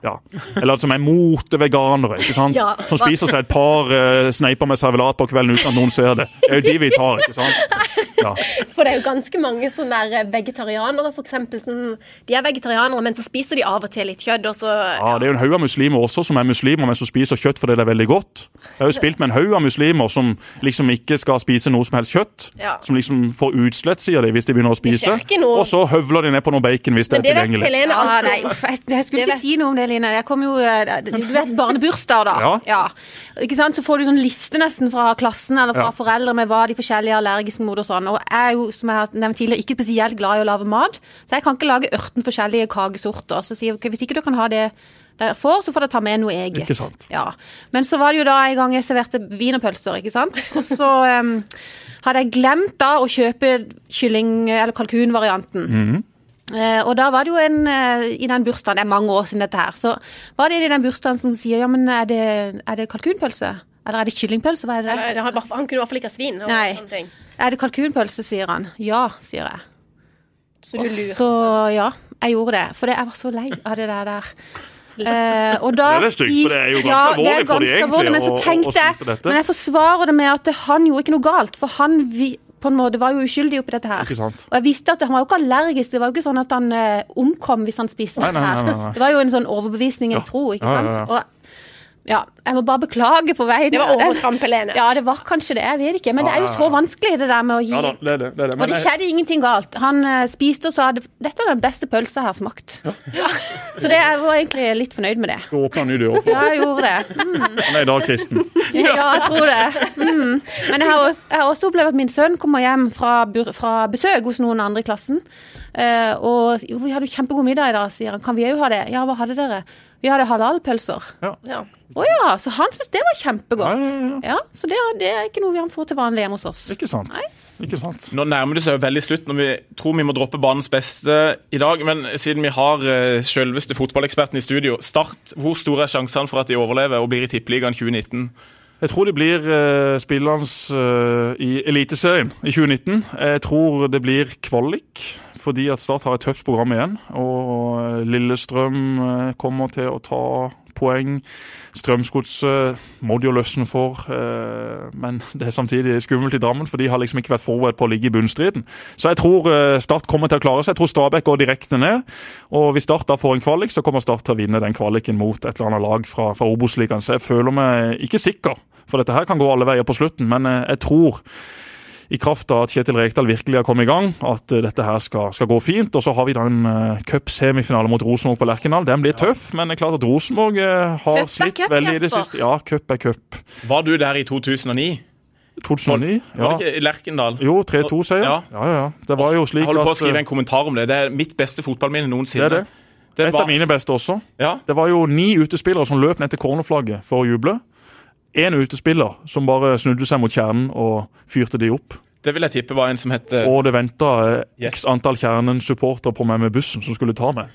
Eller som er moteveganere. ikke sant? Ja. Som spiser seg et par uh, sneiper med servelat på kvelden uten at noen ser det. Det er jo de vi tar. ikke sant? Ja. For det er jo ganske mange sånne der vegetarianere, for eksempel. Sånn, de er vegetarianere, men så spiser de av og til litt kjøtt, og så Ja, Det er jo en haug av muslimer også som er muslimer, men som spiser kjøtt fordi det er veldig godt. Jeg har jo spilt med en haug av muslimer som liksom ikke skal spise noe som helst kjøtt. Ja. Som liksom får utslett, sier de, hvis de begynner å spise. Og så høvler de ned på noe bacon hvis det det er vet tilgjengelig. Helene Ja, nei, uff, jeg, jeg skulle Det ikke vet- si noe om det, Line. Jeg kom jo, eh, Du vet barnebursdager, da. Ja. Ikke sant? Så får du sånn liste nesten fra klassen eller fra Ja. foreldre med hva de forskjellige er allergiske mot og sånn. Og jeg er jo, som jeg har nevnt tidligere, ikke spesielt glad i å lage mat, så jeg kan ikke lage 18 forskjellige kakesorter. Så sier jeg okay, hvis ikke du kan ha det dere får, så får dere ta med noe eget. Ikke sant. Ja. Men så var det jo da en gang jeg serverte wienerpølser, ikke sant. Og så um, hadde jeg glemt da å kjøpe kylling- eller kalkunvarianten. Mm -hmm. Uh, og da var det jo en uh, i den bursdagen, det er mange år siden dette her, så var det en i den bursdagen som sier ja, men er det, er det kalkunpølse? Eller er det kyllingpølse? Hva er det? Eller, Han, han kunne i hvert fall ikke ha svin. Og Nei. sånne ting. Er det kalkunpølse, sier han. Ja, sier jeg. Så du lurer. Så ja, jeg gjorde det. For jeg var så lei av det der. der. Eh, og da Det er stygt, for det er jo ganske ja, alvorlig alvorlig for de egentlig alvorlig, Men så tenkte, å- å dette. Men jeg forsvarer det med at han gjorde ikke noe galt. For han vi, på en måte var jo uskyldig oppi dette her. Ikke sant. Og jeg visste at han var jo ikke allergisk. Det var jo ikke sånn at han eh, omkom hvis han spiste dette her. Det var jo en sånn overbevisning, en Ja. tro, ikke Ja, ja, sant. ja. Og ja, jeg må bare beklage på vei Det var overtramp, Helene. Ja, det var kanskje det. Jeg vet ikke. Men det er jo så vanskelig, det der med å gi Ja da, det er det. det, er det. og det jeg, skjedde ingenting galt. Han uh, spiste og sa dette er den beste pølsa jeg har smakt. Så det, jeg var egentlig litt fornøyd med det. du åpna ny dør. Ja, jeg gjorde det. Mm. Han er i dag kristen. Ja, jeg tror det. Mm. Men jeg har, også, jeg har også opplevd at min sønn kommer hjem fra, bur- fra besøk hos noen andre i klassen. Uh, og vi hadde jo kjempegod middag i dag, sier han. Kan vi òg ha det? Ja, hva hadde dere? Vi hadde halalpølser. Ja. Å ja, så han syntes det var kjempegodt. Ja, ja, Ja, Så det, det er ikke noe vi får til vanlig hjemme hos oss. Ikke sant. Ikke sant. Nå nærmer det seg jo veldig slutt når vi tror vi må droppe banens beste i dag. Men siden vi har uh, selveste fotballeksperten i studio, Start, hvor store er sjansene for at de overlever og blir i Tippeligaen 2019? Jeg tror de blir uh, spillende uh, i Eliteserien i 2019. Jeg tror det blir kvalik, fordi at Start har et tøft program igjen. Og Lillestrøm eh, kommer til å ta poeng. Strømsgodset må de jo løsne for, eh, men det er samtidig skummelt i Drammen, for de har liksom ikke vært forberedt på å ligge i bunnstriden. Så jeg tror eh, Start kommer til å klare seg. Jeg tror Stabæk går direkte ned. Og hvis Start da får en kvalik, så kommer Start til å vinne den kvaliken mot et eller annet lag fra, fra Obos-ligaen. Så jeg føler meg ikke sikker For dette her kan gå alle veier på slutten, men jeg tror i kraft av at Kjetil Rekdal virkelig har kommet i gang, at eh, dette her skal, skal gå fint. Og så har vi da en uh, cupsemifinale mot Rosenborg på Lerkendal. Den blir tøff, men det er klart at Rosenborg uh, har Cup slitt cup, veldig i det siste. Ja, cup er cup. Var du der i 2009? 2009? ja. Var det ikke Lerkendal? Jo, 3-2-seier. Ja. Ja. ja, ja. Det var jo slik Jeg holder på å skrive en kommentar om det. Det er mitt beste fotballminne noensinne. Det er det. Det Et var- av mine beste også. Ja, Det var jo ni utespillere som løp ned til cornerflagget for å juble. Én utespiller som bare snudde seg mot kjernen og fyrte de opp. det vil jeg tippe var en som het Og det venta eh, Yes. x antall Kjernen-supportere på meg med bussen som skulle ta meg.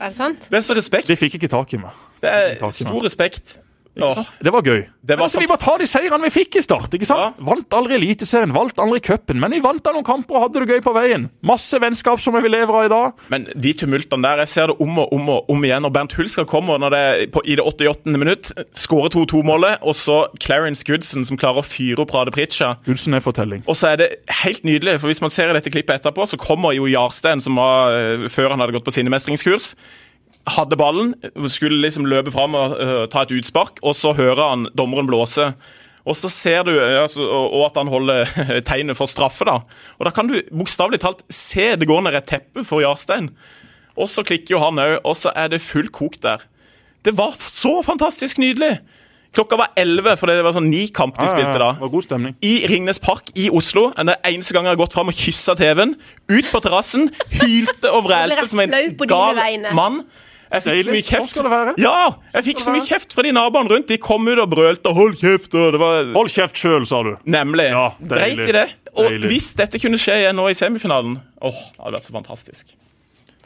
Er det sant? Det er så respekt. De fikk ikke tak i meg. Det er stor respekt. Åh, Det var gøy. Det var altså, Vi må ta de seirene vi fikk i start. ikke sant? Vant aldri Eliteserien, vant aldri cupen, men vi vant da noen kamper og hadde det gøy på veien. Masse vennskap som vi lever av i dag. Men de tumultene der, jeg ser det om og om og om igjen. Og Bernt Hulsker kommer når det på, i det 88. minutt, skårer 2-2-målet, og så Clarence Goodson som klarer å fyre opp Rade Pritcha. Goodson er fortelling. Og så er det helt nydelig, for hvis man ser i dette klippet etterpå, så kommer jo Jarstein, som var eh, før han hadde gått på sinnemestringskurs. Hadde ballen, skulle liksom løpe fram og uh, ta et utspark, og så hører han dommeren blåse. Og så ser du eh, altså, og, at han holder tegnet for straffe, da. Og da kan du bokstavelig talt se det går ned et teppe for Jarstein. Og så klikker jo han òg, og så er det full kok der. Det var så fantastisk nydelig! Klokka var 11, for det var sånn ni kamp de spilte da Det var god stemning. i Ringnes Park i Oslo. Det er den eneste gang jeg har gått fram og kyssa TV-en. Ut på terrassen, hylte og vrælte som en gal mann. Jeg fikk så mye kjeft. Sånn. Ja, jeg fikk så mye kjeft fra de naboene rundt. De kom ut og brølte 'hold kjeft', og det var Hold kjeft sjøl, sa du. Nemlig. Ja, Dreit i det. Og Deilig. hvis dette kunne skje igjen nå i semifinalen Åh, det hadde vært så fantastisk.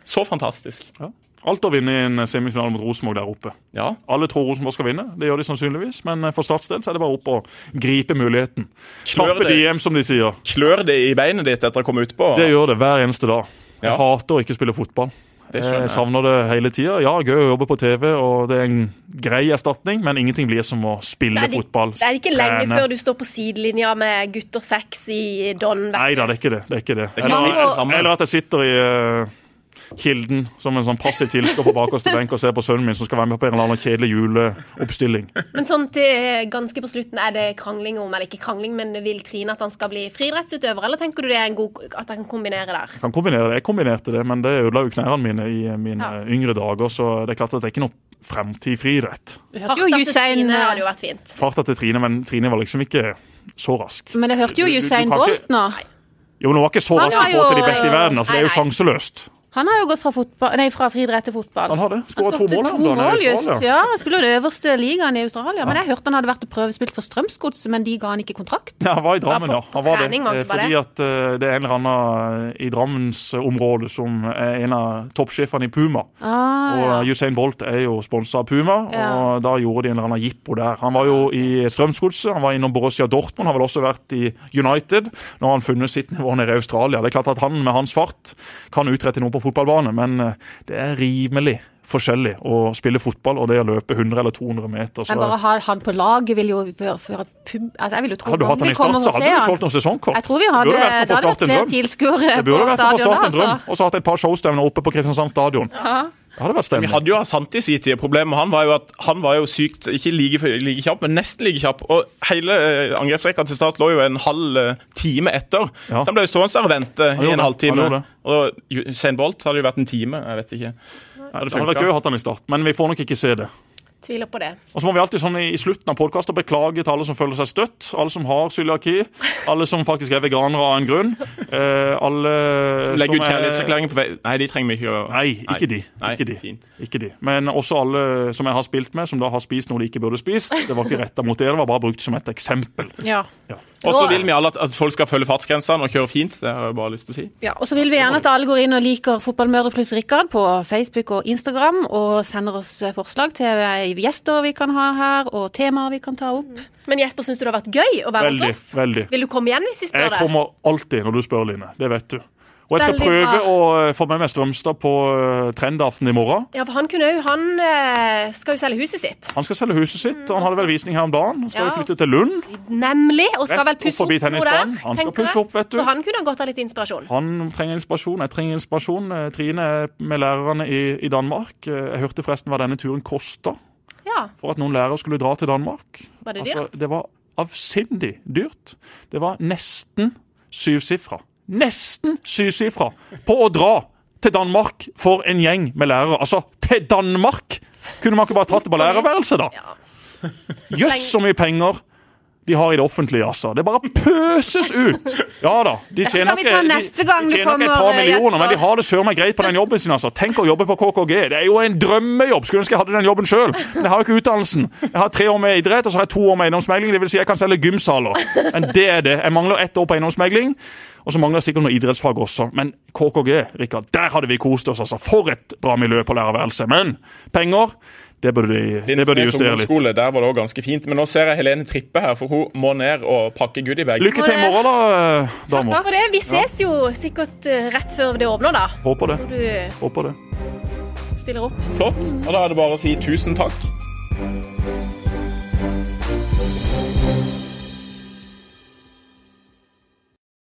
Så fantastisk. Ja. Alt å vinne i en semifinale mot Rosenborg der oppe. Ja. Alle tror Rosenborg skal vinne, det gjør de sannsynligvis, men for Starts del så er det bare opp og gripe muligheten. Klør DM, som de sier. Klør det i beinet ditt etter å komme utpå? Det gjør det hver eneste dag. Jeg Ja. hater å ikke spille fotball. Det skjønner Jeg savner det hele tida. Ja, gøy å jobbe på TV, og det er en grei erstatning, men ingenting blir som å spille Det fotball. det er ikke lenge trene. før du står på sidelinja med gutter seks i Don. Nei da, det er ikke det. det, er ikke det. Det er Eller, eller at jeg sitter i eh, Kilden som en sånn passiv tilskuer på bakerste benk og ser på sønnen min som skal være med på en eller annen kjedelig juleoppstilling. Men sånn til ganske på slutten, er det krangling om, eller ikke krangling, men vil Trine at han skal bli friidrettsutøver, eller tenker du det er en god, at han kan kombinere der? Jeg kan kombinere det. Jeg kombinerte det, men det ødela jo knærne mine i mine Ja. yngre dager, så det er klart at det er ikke noe fremtid i friidrett. Farta til Trine hadde jo vært fint. Farta til Trine, men Trine var liksom ikke så rask. Men jeg hørte jo Usain Bolt nå. Jo, men hun var ikke så rask i forhold til de beste i verden. altså Det er jo sjanseløst. Han har jo gått fra, fotball, nei, fra friidrett til fotball. Han har det. Skåra to mål to dagen mål just. Ja, han spiller den øverste ligaen i Australia. Men jeg hørte han hadde vært og prøvespilt for Strømsgodset, men de ga han ikke kontrakt. Ja, han var i Drammen, Ja, ja. Han var det. Eh, Fordi at eh, det er en eller annen i Drammensområdet som er en av toppsjefene i Puma. Ah, Og ja. Usain Bolt er jo sponsa av Puma, Ja. og da gjorde de en eller annen jippo der. Han var jo i Strømsgodset, han var innom Borussia Dortmund, han har vel også vært i United. Nå har han funnet sitt nivå nede i Australia. Det er klart at han med hans fart kan utrette noe på fotballbane, men eh, det er rimelig forskjellig å spille fotball og det å løpe 100 eller 200 meter. Så Men bare ha han på laget vil jo føre pub... Altså, jeg vil jo tro hadde du hatt han i start, så hadde du solgt noen sesongkort. Jeg tror vi hadde, det hadde starte vært en flere drøm. tilskuere Det burde vært noe for stadion Start en drøm. Og så hatt et par showstevner oppe på Kristiansand stadion. Ja. Vært Vi hadde jo Asante i sin tid. Problemet han var jo at han var jo sykt ikke like, like kjapp, men nesten like kjapp. Og hele eh, angrepsrekka til Start lå jo en halv eh, time etter. Ja. Så han ble jo stående og vente i en halvtime. Og Usain Bolt hadde jo vært en time. Jeg vet ikke. Ja, det hadde vært gøy å ha han i start, men vi får nok ikke se det. Tviler på det. Og så må vi alltid sånn i slutten av podkaster beklage til alle som føler seg støtt. Alle som har cøliaki. Alle som faktisk er veganere av en grunn. Eh, alle ut som er- kjærlighetserklæringer på vei Nei, de trenger vi ikke å Nei, ikke de. Nei, Ikke de. fint. Ikke de. Men også alle som jeg har spilt med, som da har spist noe de ikke burde spist. Det var ikke retta mot det, det var bare brukt som et eksempel. Ja. Og så vil vi alle at, at folk skal følge fartsgrensene og kjøre fint. Det har jeg bare lyst til å si. Ja, og så vil vi gjerne at alle går inn og liker Fotballmødre pluss Rikard på Facebook og Instagram, og sender oss eh, forslag til eh, gjester vi kan ha her, og temaer vi kan ta opp. Men Jesper, syns du det har vært gøy å være Veldig. hos oss? veldig. Vil du komme igjen hvis vi spør deg? Jeg kommer alltid når du spør, Line. Det vet du. Og jeg skal Veldig prøve bra. å eh, få med meg Strømstad på uh, Trendaften i morgen. Ja, for han kunne jo Han eh, skal jo selge huset sitt. Han skal selge huset sitt, og han hadde vel visning her om dagen. Han skal Ja, flytte til Lund. Nemlig. Og skal vel pusse opp noe der. Han skal pusse opp, vet du. Så han kunne ha godt av litt inspirasjon. Han trenger inspirasjon. Jeg trenger inspirasjon. Eh, Trine er med lærerne i, i Danmark. Eh, Jeg hørte forresten hva denne turen kosta. Ja, for at noen lærere skulle dra til Danmark. Var det Altså, dyrt? det var avsindig dyrt. Det var nesten syvsifra. Nesten syvsifra på å dra til Danmark for en gjeng med lærere. Altså, til Danmark! Kunne man ikke bare tatt det på lærerværelset, da? Ja. Jøss, så mye penger de har i det offentlige, altså. Det bare pøses ut! Ja da. De tjener ikke, et par millioner, men de har det søren meg greit på den jobben sin. altså. Tenk å jobbe på KKG. Det er jo en drømmejobb. Skulle ønske jeg hadde den jobben sjøl. Men jeg har jo ikke utdannelsen. Jeg har tre år med idrett, og så har jeg to år med eiendomsmegling. Det vil si jeg kan selge gymsaler. Men det er det. Jeg mangler ett år på eiendomsmegling. Og så mangler jeg sikkert noe idrettsfag også. Men KKG, Rikard, der hadde vi kost oss. altså. For et bra miljø på lærerværelset. Men penger, det burde de, det de justere litt. der var det også ganske fint. Men nå ser jeg Helene trippe her, for hun må ned og pakke goodiebag. Lykke til i morgen, da, damer. Takk for det. Vi ses jo sikkert eh, rett før det åpner, da. Håper det. Du Håper det. stiller opp. Flott. Og da er det bare å si tusen takk.